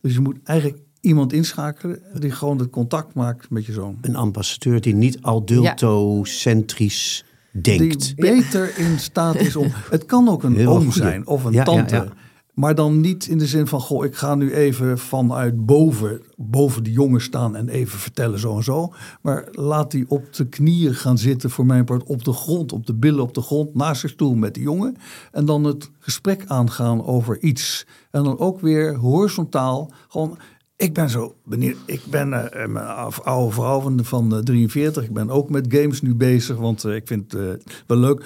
Dus je moet eigenlijk iemand inschakelen die gewoon het contact maakt met je zoon. Een ambassadeur die niet adultocentrisch denkt. Die beter in staat is om. Het kan ook een Heel oom zijn of een ja, ja, tante. ja. Maar dan niet in de zin van: Goh, ik ga nu even vanuit boven, boven de jongen staan en even vertellen zo en zo. Maar laat die op de knieën gaan zitten, voor mijn part, op de grond, op de billen op de grond, naast zijn stoel met de jongen. En dan het gesprek aangaan over iets. En dan ook weer horizontaal, gewoon. Ik ben zo benieuwd. Ik ben eh, een oude vrouw van, van eh, 43. Ik ben ook met games nu bezig, want eh, ik vind het eh, wel leuk.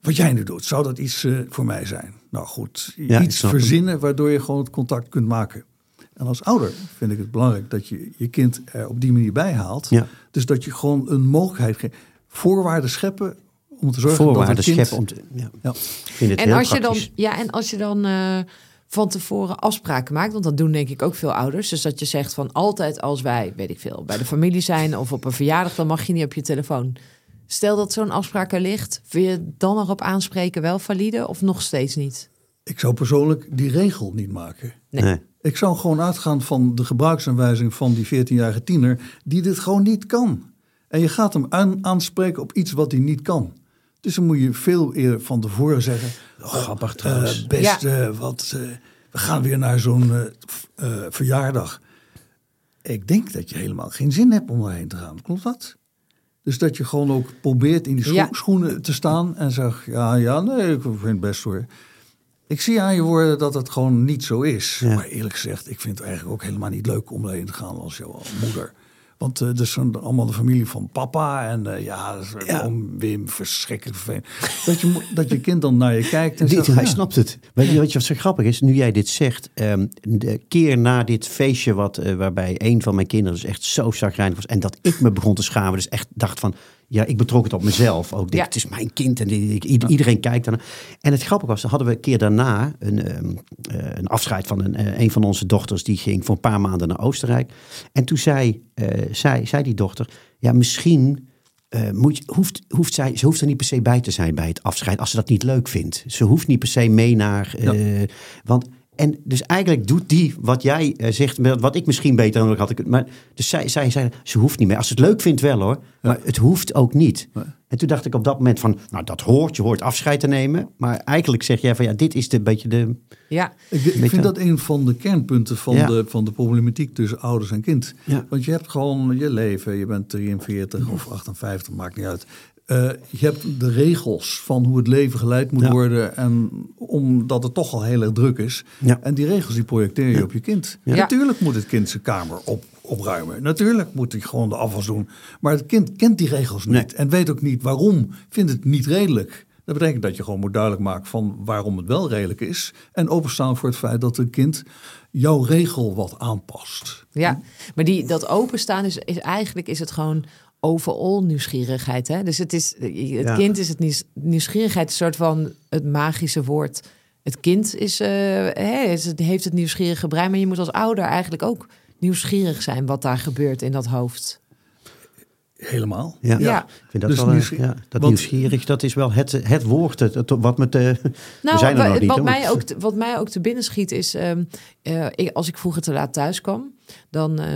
Wat jij nu doet, zou dat iets eh, voor mij zijn? Nou goed, Ja, iets hem. verzinnen waardoor je gewoon het contact kunt maken. En als ouder vind ik het belangrijk dat je je kind er op die manier bij haalt. Ja. Dus dat je gewoon een mogelijkheid geeft. Voorwaarden scheppen om te zorgen Voorwaarden dat het kind... scheppen om te... Ja. Ja. Ik vind het en heel als, je dan, praktisch. ja, en als je dan eh, van tevoren afspraken maakt, want dat doen denk ik ook veel ouders. Dus dat je zegt van altijd als wij, weet ik veel, bij de familie zijn of op een verjaardag, dan mag je niet op je telefoon. Stel dat zo'n afspraak er ligt, wil je dan erop aanspreken wel valide of nog steeds niet? Ik zou persoonlijk die regel niet maken. Nee. Nee. Ik zou gewoon uitgaan van de gebruiksaanwijzing van die 14-jarige tiener die dit gewoon niet kan. En je gaat hem aan, aanspreken op iets wat hij niet kan. Dus dan moet je veel eerder van tevoren zeggen. Oh, grappig eh, trouwens. beste, wat, eh, we gaan weer naar zo'n eh, verjaardag. Ik denk dat je helemaal geen zin hebt om daarheen te gaan. Klopt dat? Dus dat je gewoon ook probeert in die scho- Ja. schoenen te staan en zegt: Ja, ja, nee, ik vind het best hoor. Ik zie aan je woorden dat het gewoon niet zo is. Ja. Maar eerlijk gezegd, ik vind het eigenlijk ook helemaal niet leuk om daarheen te gaan als jouw moeder. Want eh dat is dan allemaal de familie van papa. En eh, ja, dat is Ja. Wim, verschrikkelijk vervelend. Dat je, dat je kind dan naar je kijkt en zegt... hij ja, snapt het. Weet je wat zo grappig is? Nu jij dit zegt, ehm, de keer na dit feestje wat, eh, waarbij een van mijn kinderen dus echt zo zagrijnig was en dat ik me begon te schamen, dus echt dacht van, ja, ik betrok het op mezelf. Ook dit, Ja. het is mijn kind en ik- iedereen kijkt daarnaar. En het grappige was, dan hadden we een keer daarna een, ehm, eh, een afscheid van een, eh, een van onze dochters. Die ging voor een paar maanden naar Oostenrijk. En toen zei, eh, zei, zei die dochter, ja, misschien moet, hoeft, hoeft zij, ze hoeft er niet per se bij te zijn bij het afscheid als ze dat niet leuk vindt. Ze hoeft niet per se mee naar. Want, en dus eigenlijk doet die wat jij eh, zegt, wat ik misschien beter nodig had. ik- Maar dus zij, zij zei, ze hoeft niet mee. Als ze het leuk vindt wel hoor, maar het hoeft ook niet. En toen dacht ik op dat moment van, nou dat hoort, je hoort afscheid te nemen. Maar eigenlijk zeg jij van, ja, dit is de beetje de... Ja, Ik, vind dat een van de kernpunten van, Ja. de, van de problematiek tussen ouders en kind. Ja. Want je hebt gewoon je leven, je bent 43 of 58, maakt niet uit. Eh, je hebt de regels van hoe het leven geleid moet Ja. worden. En omdat het toch al heel erg druk is. Ja. En die regels die projecteer je op je kind. Ja. Natuurlijk moet het kind zijn kamer op, opruimen. Natuurlijk moet hij gewoon de afwas doen. Maar het kind kent die regels niet. Nee. En weet ook niet waarom. Vindt het niet redelijk. Dat betekent dat je gewoon moet duidelijk maken van waarom het wel redelijk is. En openstaan voor het feit dat een kind jouw regel wat aanpast. ja. maar die, dat openstaan is, is eigenlijk is het gewoon overal nieuwsgierigheid. Hè? Dus het, is, het Ja. kind is het nieuws- nieuwsgierigheid, een soort van het magische woord. Het kind is, eh, het, heeft het nieuwsgierige brein, maar je moet als ouder eigenlijk ook nieuwsgierig zijn wat daar gebeurt in dat hoofd. Helemaal. Ja, Ja. ik vind dat Dus wel... nieuwsgierig- ja, dat want- nieuwsgierig, dat is wel het, het woord, het, het- wat met de... Nou, we zijn er nog niet. wat, mij ook, te- wat mij ook te binnen schiet is, ehm, eh, ik, als ik vroeger te laat thuis kwam, dan, eh,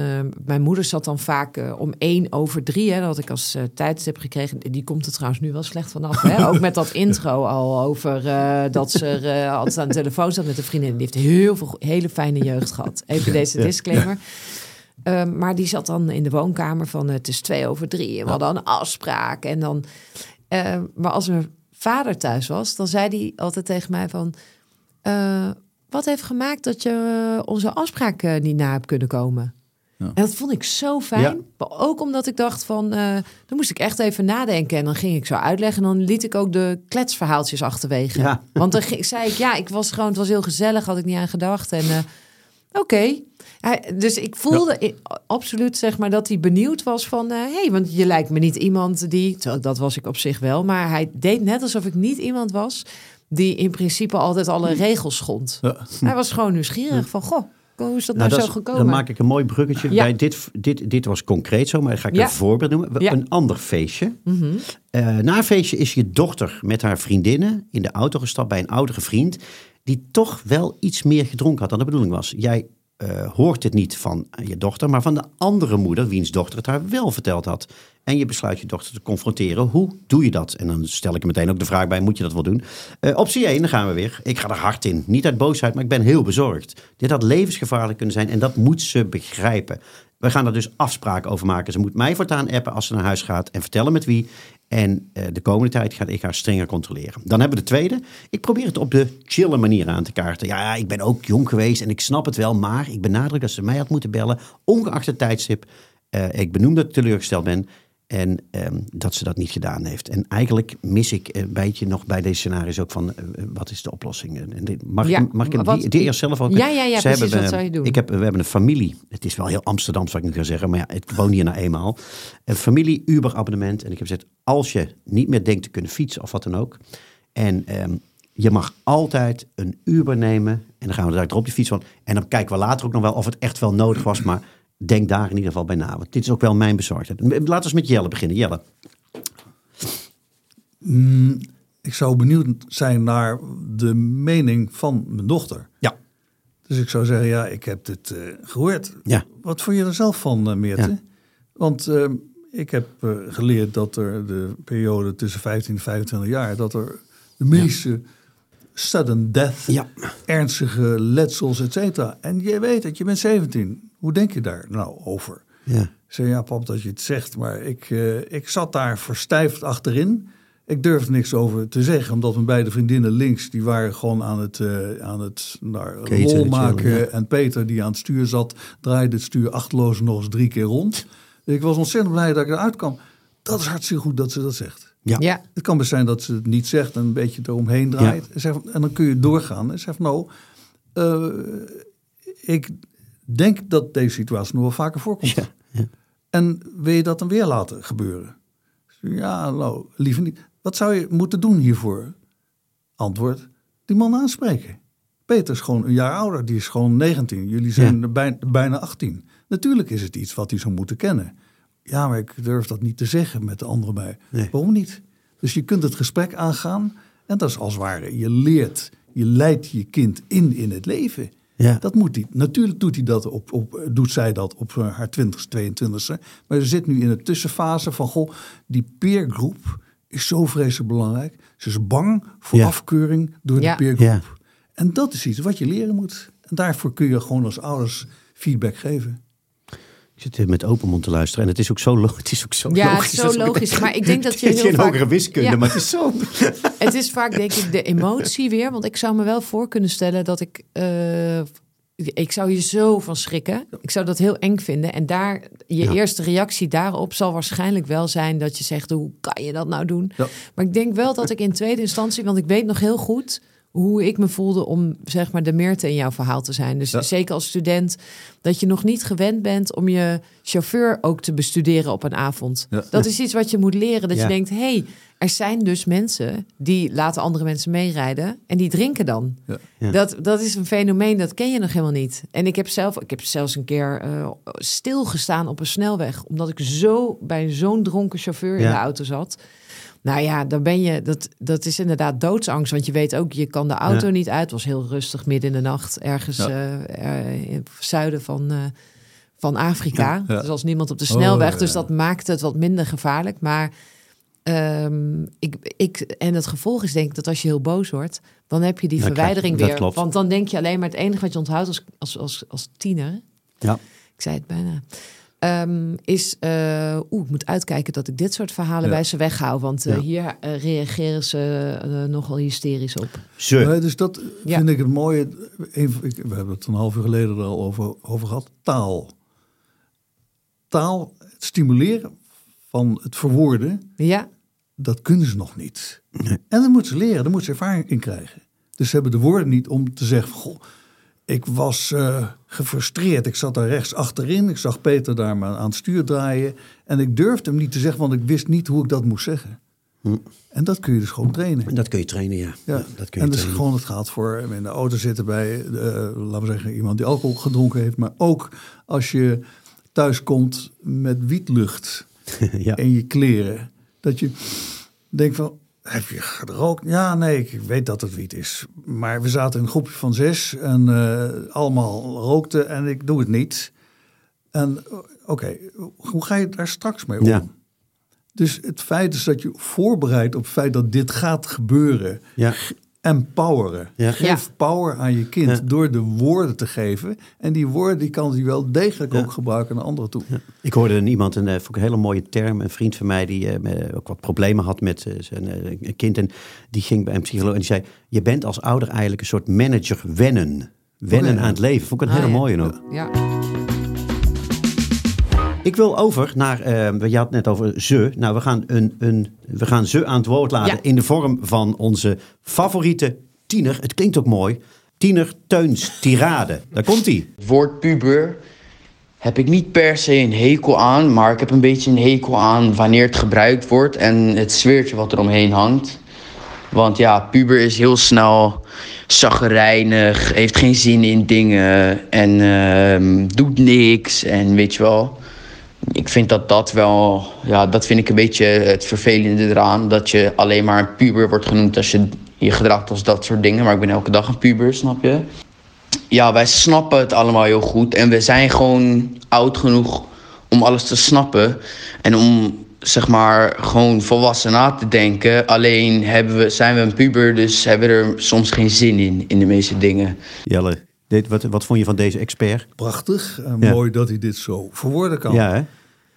mijn moeder zat dan vaak eh, om één over drie, hè, dat had ik als eh, tijdstip gekregen. Die komt er trouwens nu wel slecht vanaf, hè? ook met dat intro al over eh, dat ze er eh, altijd aan de telefoon zat met een vriendin. Die heeft heel veel hele fijne jeugd gehad. Even deze disclaimer. Ehm, maar die zat dan in de woonkamer van het is twee over drie en we hadden een afspraak. En dan, eh, maar als mijn vader thuis was, dan zei hij altijd tegen mij van... eh, wat heeft gemaakt dat je eh, onze afspraak eh, niet na hebt kunnen komen? Ja. En dat vond ik zo fijn. Ja. Maar ook omdat ik dacht van... dan moest ik echt even nadenken. En dan ging ik zo uitleggen. En dan liet ik ook de kletsverhaaltjes achterwege. Want dan ging- zei ik, ja, ik was gewoon... Het was heel gezellig, had ik niet aan gedacht. En oké. Hij- Dus ik voelde absoluut zeg maar dat hij benieuwd was van... hé, hey, want je lijkt me niet iemand die... Dat was ik op zich wel. Maar hij deed net alsof ik niet iemand was... die in principe altijd alle regels schond. Ja. Hij was gewoon nieuwsgierig van... goh, hoe is dat Nou, nou, dat zo is- gekomen? Dan maak ik een mooi bruggetje. Bij dit, dit, dit was concreet zo, maar dan ga ik een voorbeeld noemen. Een ander feestje. Mhm. Eh, na een feestje is je dochter met haar vriendinnen in de auto gestapt bij een oudere vriend. die toch wel iets meer gedronken had dan de bedoeling was. Jij eh, hoort het niet van je dochter, maar van de andere moeder, wiens dochter het haar wel verteld had. En je besluit je dochter te confronteren. Hoe doe je dat? En dan stel ik er meteen ook de vraag bij: moet je dat wel doen? Eh, optie 1, dan gaan we weer. Ik ga er hard in. Niet uit boosheid, maar ik ben heel bezorgd. Dit had levensgevaarlijk kunnen zijn en dat moet ze begrijpen. We gaan er dus afspraken over maken. Ze moet mij voortaan appen als ze naar huis gaat en vertellen met wie. En eh, de komende tijd ga ik haar strenger controleren. Dan hebben we de tweede. Ik probeer het op de chille manier aan te kaarten. Ja, ik ben ook jong geweest en ik snap het wel. Maar ik benadruk dat ze mij had moeten bellen. Ongeacht het tijdstip. Eh, ik benoem dat ik teleurgesteld ben. En ehm, dat ze dat niet gedaan heeft. En eigenlijk mis ik een beetje nog bij deze scenario's ook van... eh, wat is de oplossing? En dit- mag, Ja, ik, mag ik wat- die, die eerst zelf ook... Ja, ja, ja, precies, hebben, wat eh, zou je doen? Ik heb, we hebben een familie. Het is wel heel Amsterdams wat ik nu ga zeggen. Maar ja, ik woon hier nou eenmaal. Een familie Uber abonnement. En ik heb gezegd, als je niet meer denkt te kunnen fietsen of wat dan ook. En ehm, je mag altijd een Uber nemen. En dan gaan we daar op die fiets van. En dan kijken we later ook nog wel of het echt wel nodig was. Maar denk daar in ieder geval bij na. Want dit is ook wel mijn bezorgdheid. Laten we eens met Jelle beginnen. Jelle. Mm, ik zou benieuwd zijn naar de mening van mijn dochter. Ja. Dus ik zou zeggen, ja, ik heb dit eh, gehoord. Ja. Wat vond je er zelf van, Meerte? Ja. Want eh, ik heb eh, geleerd dat er de periode tussen 15 en 25 jaar... dat er de meeste sudden death, Ja. ernstige letsels, et cetera. En je weet het, je bent 17. Hoe denk je daar nou over? Ja. Ik zei, ja pap, dat je het zegt, maar ik, eh, ik zat daar verstijfd achterin. Ik durfde niks over te zeggen, omdat mijn beide vriendinnen links... die waren gewoon aan het, eh, aan het naar Keten, lol chillen, maken. ja. En Peter, die aan het stuur zat, draaide het stuur achteloos nog eens drie keer rond. Dus ik was ontzettend blij dat ik eruit kwam. Dat is hartstikke goed dat ze dat zegt. Ja. Ja, Het kan best zijn dat ze het niet zegt en een beetje eromheen draait. En, zegt, en dan kun je doorgaan en zegt, nou, eh, ik denk dat deze situatie nog wel vaker voorkomt. Ja, ja. En wil je dat dan weer laten gebeuren? Ja, nou, liever niet. Wat zou je moeten doen hiervoor? Antwoord, die man aanspreken. Peter is gewoon een jaar ouder, die is gewoon 19. Jullie zijn bij- bijna 18. Natuurlijk is het iets wat hij zou moeten kennen. Ja, maar ik durf dat niet te zeggen met de anderen bij. Nee. Waarom niet? Dus je kunt het gesprek aangaan en dat is als het ware. Je leert, je leidt je kind in in het leven. Ja. Dat moet hij. Natuurlijk doet, hij dat op, op, doet zij dat op eh, haar 20ste, 22ste. Maar ze zit nu in de tussenfase van, goh, die peergroep is zo vreselijk belangrijk. Ze is bang voor Ja. afkeuring door Ja. de peergroep. Ja. En dat is iets wat je leren moet. En daarvoor kun je gewoon als ouders feedback geven. Ik zit hier met open mond te luisteren. En het is ook zo, lo- het is ook zo Ja, logisch. is zo logisch, maar ik denk dat je heel geen vaak- hogere wiskunde, Ja. maar het is zo... Het is vaak denk ik de emotie weer. Want ik zou me wel voor kunnen stellen dat ik... eh, ik zou hier zo van schrikken. Ik zou dat heel eng vinden. En daar, je Ja. eerste reactie daarop zal waarschijnlijk wel zijn dat je zegt: hoe kan je dat nou doen? Ja. Maar ik denk wel dat ik in tweede instantie, want ik weet nog heel goed hoe ik me voelde om zeg maar de Meerte in jouw verhaal te zijn. Dus Ja. zeker als student, dat je nog niet gewend bent om je chauffeur ook te bestuderen op een avond. Ja. Dat is iets wat je moet leren. Dat Ja. je denkt: hé, hey, er zijn dus mensen die laten andere mensen meerijden en die drinken dan. Ja. Ja. Dat, dat is een fenomeen, dat ken je nog helemaal niet. En ik heb zelf, ik heb zelfs een keer eh, stilgestaan op een snelweg, omdat ik zo bij zo'n dronken chauffeur in de auto zat. Nou ja, dan ben je, dat, dat is inderdaad doodsangst. Want je weet ook, je kan de auto Ja. niet uit. Het was heel rustig midden in de nacht, ergens Ja. eh, eh, in het zuiden van, eh, van Afrika. Ja. Dus als niemand op de Oh, snelweg. ja. Dus dat maakt het wat minder gevaarlijk. Maar ehm, ik, ik, en het gevolg is denk ik dat als je heel boos wordt, dan heb je die verwijdering weer. klopt. Want dan denk je alleen maar het enige wat je onthoudt als, als, als, als tiener. Ja. Ik zei het bijna. Ehm, is, eh oeh, ik moet uitkijken dat ik dit soort verhalen Ja. bij ze weghoud. Want eh, Ja. hier eh, reageren ze nogal hysterisch op. Ze. Nee, dus dat Ja. vind ik het mooie. Een, ik, we hebben het een half uur geleden er al over, over gehad. Taal. Taal, het stimuleren van het verwoorden, Ja, dat kunnen ze nog niet. En dat moeten ze leren, daar moeten ze ervaring in krijgen. Dus ze hebben de woorden niet om te zeggen: Goh, ik was eh, gefrustreerd. Ik zat daar rechts achterin. Ik zag Peter daar maar aan het stuur draaien. En ik durfde hem niet te zeggen, want ik wist niet hoe ik dat moest zeggen. En dat kun je dus gewoon trainen. Dat kun je trainen, ja. Ja, Ja, dat kun je en dus gewoon het gaat voor in de auto zitten bij, eh, laten we zeggen, iemand die alcohol gedronken heeft. Maar ook als je thuis komt met wietlucht ja. in je kleren. Dat je denkt van, heb je gerookt? Ja, nee, ik weet dat het wiet is. Maar we zaten in een groepje van zes en eh, allemaal rookten en ik doe het niet. En eh, oké, hoe ga je daar straks mee om? Ja. Dus het feit is dat je voorbereidt op het feit dat dit gaat gebeuren. Ja. Empoweren. Ja. Geef Ja. power aan je kind Ja. door de woorden te geven. En die woorden die kan hij wel degelijk Ja. ook gebruiken naar anderen toe. Ik hoorde een iemand, een, eh, vond ik een hele mooie term, een vriend van mij die eh, met- ook wat problemen had met eh, zijn kind. En die ging bij een psycholoog en die zei, je bent als ouder eigenlijk een soort manager wennen. Wennen Oh, aan het leven. Vond ik een Ah, hele ja. mooie ook. ja. Ik wil over naar, eh, je had het net over ze. Nou, we gaan, een, een, we gaan ze aan het woord laten Ja. in de vorm van onze favoriete tiener. Het klinkt ook mooi. Tiener Teuns Tirade. Daar komt hij. Het woord puber heb ik niet per se een hekel aan, maar ik heb een beetje een hekel aan wanneer het gebruikt wordt en het sfeertje wat er omheen hangt. Want ja, puber is heel snel zaggerijnig, heeft geen zin in dingen en ehm, doet niks en weet je wel. Ik vind dat dat wel, ja, dat vind ik een beetje het vervelende eraan. Dat je alleen maar een puber wordt genoemd als je je gedraagt als dat soort dingen. Maar ik ben elke dag een puber, snap je? ja, wij snappen het allemaal heel goed. En we zijn gewoon oud genoeg om alles te snappen. En om, zeg maar, gewoon volwassen na te denken. Alleen hebben we, zijn we een puber, dus hebben we er soms geen zin in, in de meeste dingen. Jelle, dit, wat, wat vond je van deze expert? Prachtig en Ja. mooi dat hij dit zo verwoorden kan. Ja, hè?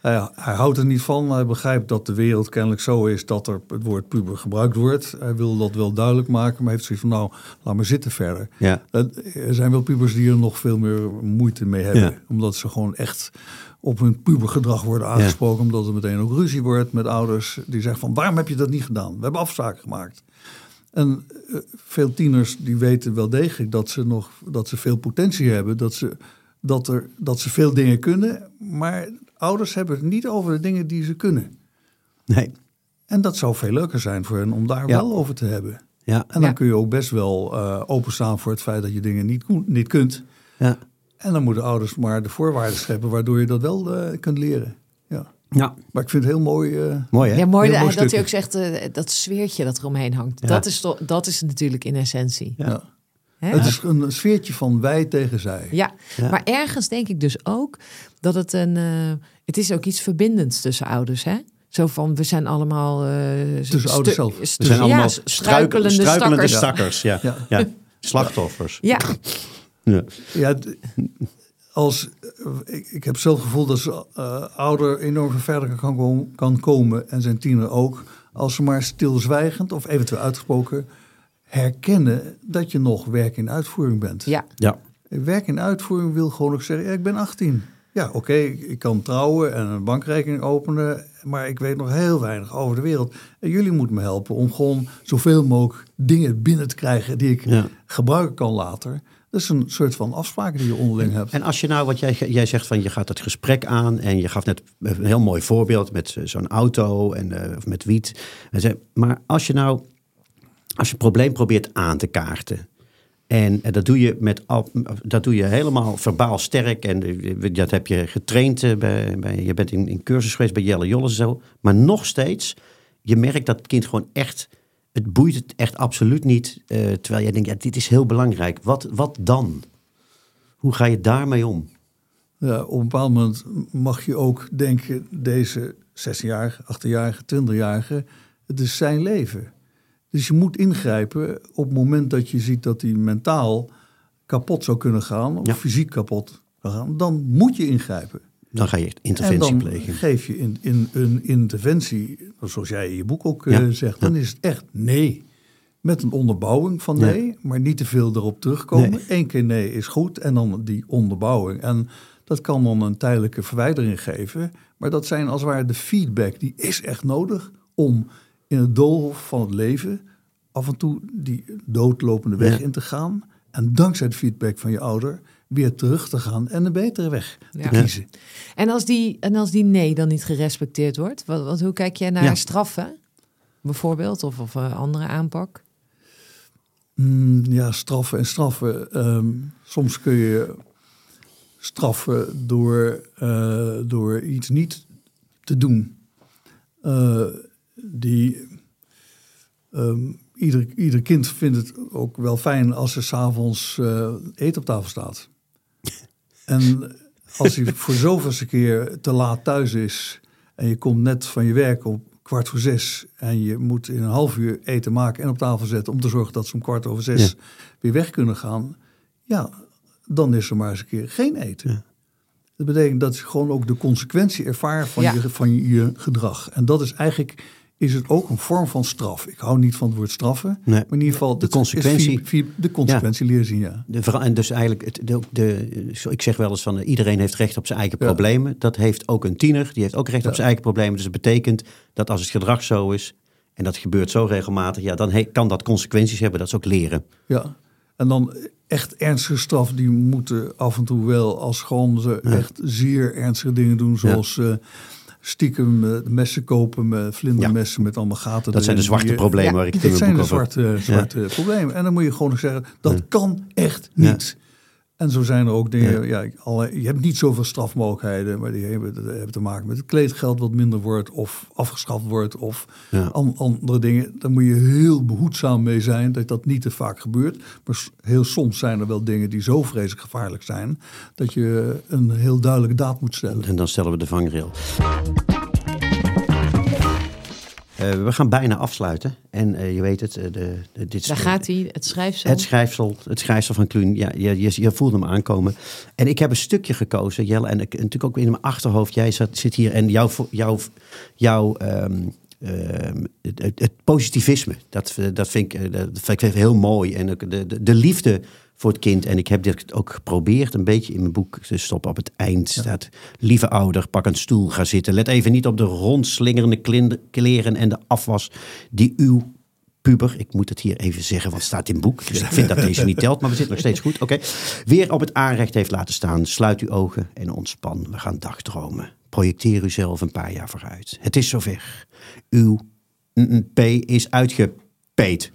Nou hij houdt er niet van. Hij begrijpt dat de wereld kennelijk zo is dat er het woord puber gebruikt wordt. Hij wil dat wel duidelijk maken, maar heeft zoiets van nou, laat maar zitten verder. Ja. Dat- Er zijn wel pubers die er nog veel meer moeite mee hebben. Ja. Omdat ze gewoon echt op hun pubergedrag worden aangesproken. Omdat er meteen ook ruzie wordt met ouders. Die zeggen van waarom heb je dat niet gedaan? We hebben afspraken gemaakt. En eh, veel tieners die weten wel degelijk dat ze nog dat ze veel potentie hebben. Dat ze, dat er, dat ze veel dingen kunnen. Maar ouders hebben het niet over de dingen die ze kunnen. Nee. En dat zou veel leuker zijn voor hen om daar Ja. wel over te hebben. Ja, En dan Ja. kun je ook best wel eh, openstaan voor het feit dat je dingen niet, niet kunt. ja. En dan moeten ouders maar de voorwaarden scheppen waardoor je dat wel eh, kunt leren. Ja. ja. Maar ik vind het heel mooi. eh, mooi hè? Ja, mooi Heel dat, mooi dat stukje. hij ook zegt, dat sfeertje dat eromheen hangt. Ja. Dat, is toch, dat is natuurlijk in essentie. ja. Hè? Het is een sfeertje van wij tegen zij. Ja, Ja. maar ergens denk ik dus ook dat het een... eh, het is ook iets verbindends tussen ouders, hè? Zo van, we zijn allemaal... eh, Tussen ouders zelf. We zijn allemaal ja, struikelende, struikelende struikelende stakkers. stakkers. Ja. Ja. Ja. Slachtoffers. Ja, Ja. Als, eh, ik, ik heb zelf het gevoel dat ze eh, ouder enorm veel verder kan, kan komen en zijn tiener ook. Als ze maar stilzwijgend of eventueel uitgesproken herkennen dat je nog werk in uitvoering bent. ja, Ja. Werk in uitvoering wil gewoon ook zeggen, ja, ik ben 18. Ja, oké, ik, ik kan trouwen en een bankrekening openen, maar ik weet nog heel weinig over de wereld. En jullie moeten me helpen om gewoon zoveel mogelijk dingen binnen te krijgen die ik Ja. gebruiken kan later. Dat is een soort van afspraken die je onderling hebt. En als je nou, wat jij, jij zegt van je gaat het gesprek aan en je gaf net een heel mooi voorbeeld met eh, zo'n auto en eh, of met wiet. Maar als je nou, als je een probleem probeert aan te kaarten. En eh, dat doe je met dat doe je helemaal verbaal sterk. En eh, dat heb je getraind eh, bij, bij je bent in, in cursus geweest bij Jelle Jolles en zo. Maar nog steeds, je merkt dat het kind gewoon echt. Het boeit het echt absoluut niet. terwijl jij denkt, ja, dit is heel belangrijk. Wat, wat dan? Hoe ga je daarmee om? Op een bepaald moment mag je ook denken, deze 16-jarige, 18-jarige, 20-jarige, het is zijn leven. Dus je moet ingrijpen op het moment dat je ziet dat hij mentaal kapot zou kunnen gaan, of Ja. fysiek kapot kan gaan, dan moet je ingrijpen. Dan ga je interventie en dan plegen. geef je in, in een interventie, zoals jij in je boek ook eh, zegt, dan is het echt nee. Met een onderbouwing van nee, maar niet te veel erop terugkomen. Nee. Eén keer nee is goed en dan die onderbouwing. En dat kan dan een tijdelijke verwijdering geven. Maar dat zijn als het ware de feedback, die is echt nodig om in het doolhof van het leven af en toe die doodlopende weg Ja. in te gaan. En dankzij de feedback van je ouder weer terug te gaan en een betere weg Ja. te kiezen. En als, die, en als die nee dan niet gerespecteerd wordt, wat, wat, hoe kijk jij naar Ja. straffen? Bijvoorbeeld, of, of een andere aanpak? Mm, ja, straffen en straffen. Ehm, soms kun je straffen door, eh, door iets niet te doen. Eh, die, ehm, ieder, ieder kind vindt het ook wel fijn als er s'avonds eh eten op tafel staat. En als hij voor zoveelste keer te laat thuis is en je komt net van je werk op kwart voor zes en je moet in een half uur eten maken en op tafel zetten om te zorgen dat ze om kwart over zes Ja. weer weg kunnen gaan, ja, dan is er maar eens een keer geen eten. Dat betekent dat je gewoon ook de consequentie ervaart van, Ja. je, van je gedrag. En dat is eigenlijk is het ook een vorm van straf. Ik hou niet van het woord straffen, Nee. maar in ieder geval De is consequentie. de consequentie leren zien, ja. De, en dus eigenlijk, het, de, ik zeg wel eens van eh, iedereen heeft recht op zijn eigen Ja. problemen. Dat heeft ook een tiener, die heeft ook recht Ja. op zijn eigen problemen. Dus het betekent dat als het gedrag zo is, en dat gebeurt zo regelmatig, ja, dan he- kan dat consequenties hebben. Dat is ook leren. Ja, en dan echt ernstige straf, die moeten af en toe wel als gewoon ze echt zeer ernstige dingen doen, zoals eh, stiekem eh, messen kopen, met vlindermessen met allemaal gaten. Dat zijn de zwarte eh, problemen Ja. waar ik het in mijn zijn de boek over... zwarte, zwarte problemen. En dan moet je gewoon zeggen, dat kan echt niet. En zo zijn er ook dingen, ja. alle, je hebt niet zoveel strafmogelijkheden, maar die hebben, te maken met het kleedgeld wat minder wordt of afgeschaft wordt of Ja. an- andere dingen. Daar moet je heel behoedzaam mee zijn dat dat niet te vaak gebeurt. Maar heel soms zijn er wel dingen die zo vreselijk gevaarlijk zijn dat je een heel duidelijke daad moet stellen. En dan stellen we de vangrail. Eh, we gaan bijna afsluiten. En eh, je weet het, eh, de, de, dit Daar gaat hij, het schrijfsel. Het schrijfsel, het schrijfsel van Kluun, ja, je, je, je voelde hem aankomen. En ik heb een stukje gekozen, Jelle, en ik, natuurlijk ook in mijn achterhoofd. Jij zat, zit hier en jouw, jouw, jouw ehm, ehm, het, positivisme, dat, dat, vind ik, dat vind ik heel mooi. En ook de, de, de liefde voor het kind. En ik heb dit ook geprobeerd een beetje in mijn boek te stoppen. Op het eind staat, lieve ouder, pak een stoel, ga zitten. Let even niet op de rondslingerende kleren en de afwas die uw puber. Ik moet het hier even zeggen, want het staat in het boek. Dus ik vind dat deze niet telt, maar we zitten nog steeds goed. Oké. Weer op het aanrecht heeft laten staan. Sluit uw ogen en ontspan. We gaan dagdromen. Projecteer uzelf een paar jaar vooruit. Het is zover. Uw P is uitgepeet.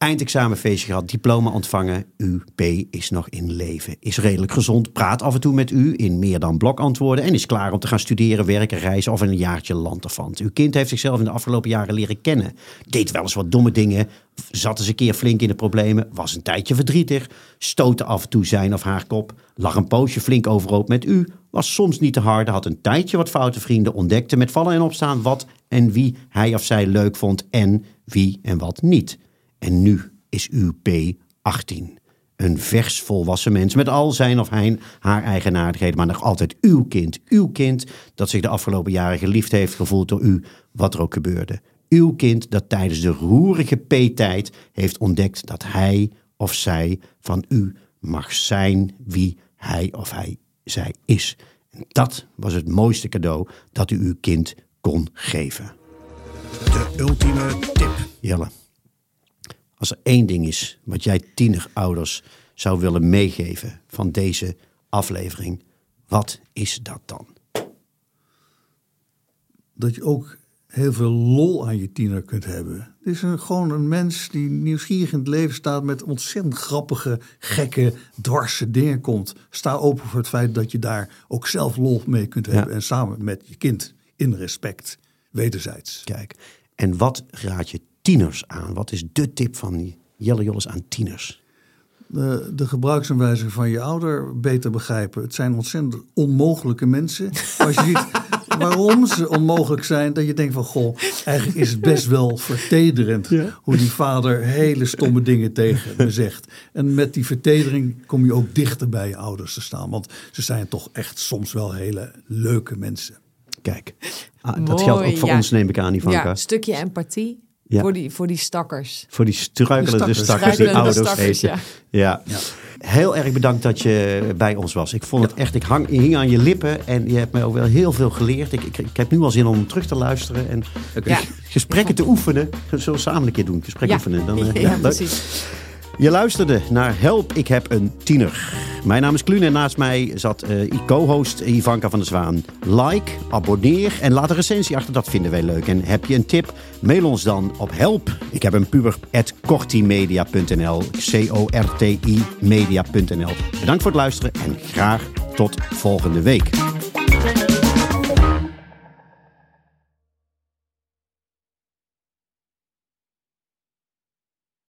Eindexamenfeestje gehad, diploma ontvangen. Uw P is nog in leven, is redelijk gezond, praat af en toe met u in meer dan blokantwoorden en is klaar om te gaan studeren, werken, reizen of een jaartje lanterfant. Uw kind heeft zichzelf in de afgelopen jaren leren kennen. Deed wel eens wat domme dingen, zat eens een keer flink in de problemen, was een tijdje verdrietig, stootte af en toe zijn of haar kop, lag een poosje flink overhoop met u, was soms niet te harde, had een tijdje wat foute vrienden, ontdekte met vallen en opstaan wat en wie hij of zij leuk vond en wie en wat niet. En nu is uw P 18. Een vers volwassen mens met al zijn of hij, haar eigenaardigheden, maar nog altijd uw kind. Uw kind dat zich de afgelopen jaren geliefd heeft gevoeld door u, wat er ook gebeurde. Uw kind dat tijdens de roerige P-tijd heeft ontdekt dat hij of zij van u mag zijn wie hij of hij zij is. En dat was het mooiste cadeau dat u uw kind kon geven. De ultieme tip. Jelle. Als er één ding is wat jij tienerouders zou willen meegeven van deze aflevering, wat is dat dan? Dat je ook heel veel lol aan je tiener kunt hebben. Het is een, gewoon een mens die nieuwsgierig in het leven staat met ontzettend grappige, gekke, dwarse dingen komt. Sta open voor het feit dat je daar ook zelf lol mee kunt hebben. En samen met je kind in respect, wederzijds. Kijk, en wat raad je tieners aan? Wat is de tip van Jelle Jolles aan tieners? De, de gebruiksaanwijzing van je ouder beter begrijpen. Het zijn ontzettend onmogelijke mensen. Als je ziet waarom ze onmogelijk zijn, dat je denkt van goh, eigenlijk is het best wel vertederend hoe die vader hele stomme dingen tegen me zegt. En met die vertedering kom je ook dichter bij je ouders te staan, want ze zijn toch echt soms wel hele leuke mensen. Kijk, ah, dat geldt ook voor ja. ons, neem ik aan, Ivanka. Ja, een stukje empathie Ja. voor, die, voor die stakkers. Voor die struikelende De stakkers, stakkers. die ouders stakkers, heet je. Ja. Heel erg bedankt dat je bij ons was. Ik vond het echt, ik hang, hing aan je lippen en je hebt mij ook wel heel veel geleerd. Ik, ik, ik heb nu al zin om terug te luisteren en Ja. gesprekken te oefenen. Zullen we samen een keer doen, gesprek Ja, oefenen. Dan, eh, ja, ja, leuk. precies. Je luisterde naar Help, ik heb een tiener. Mijn naam is Kluun en naast mij zat eh co-host Ivanka van der Zwaan. Like, abonneer en laat een recensie achter, dat vinden wij leuk. En heb je een tip, mail ons dan op help. Ik heb een puber at cortimedia.nl, C-O-R-T-I media.nl. Bedankt voor het luisteren en graag tot volgende week.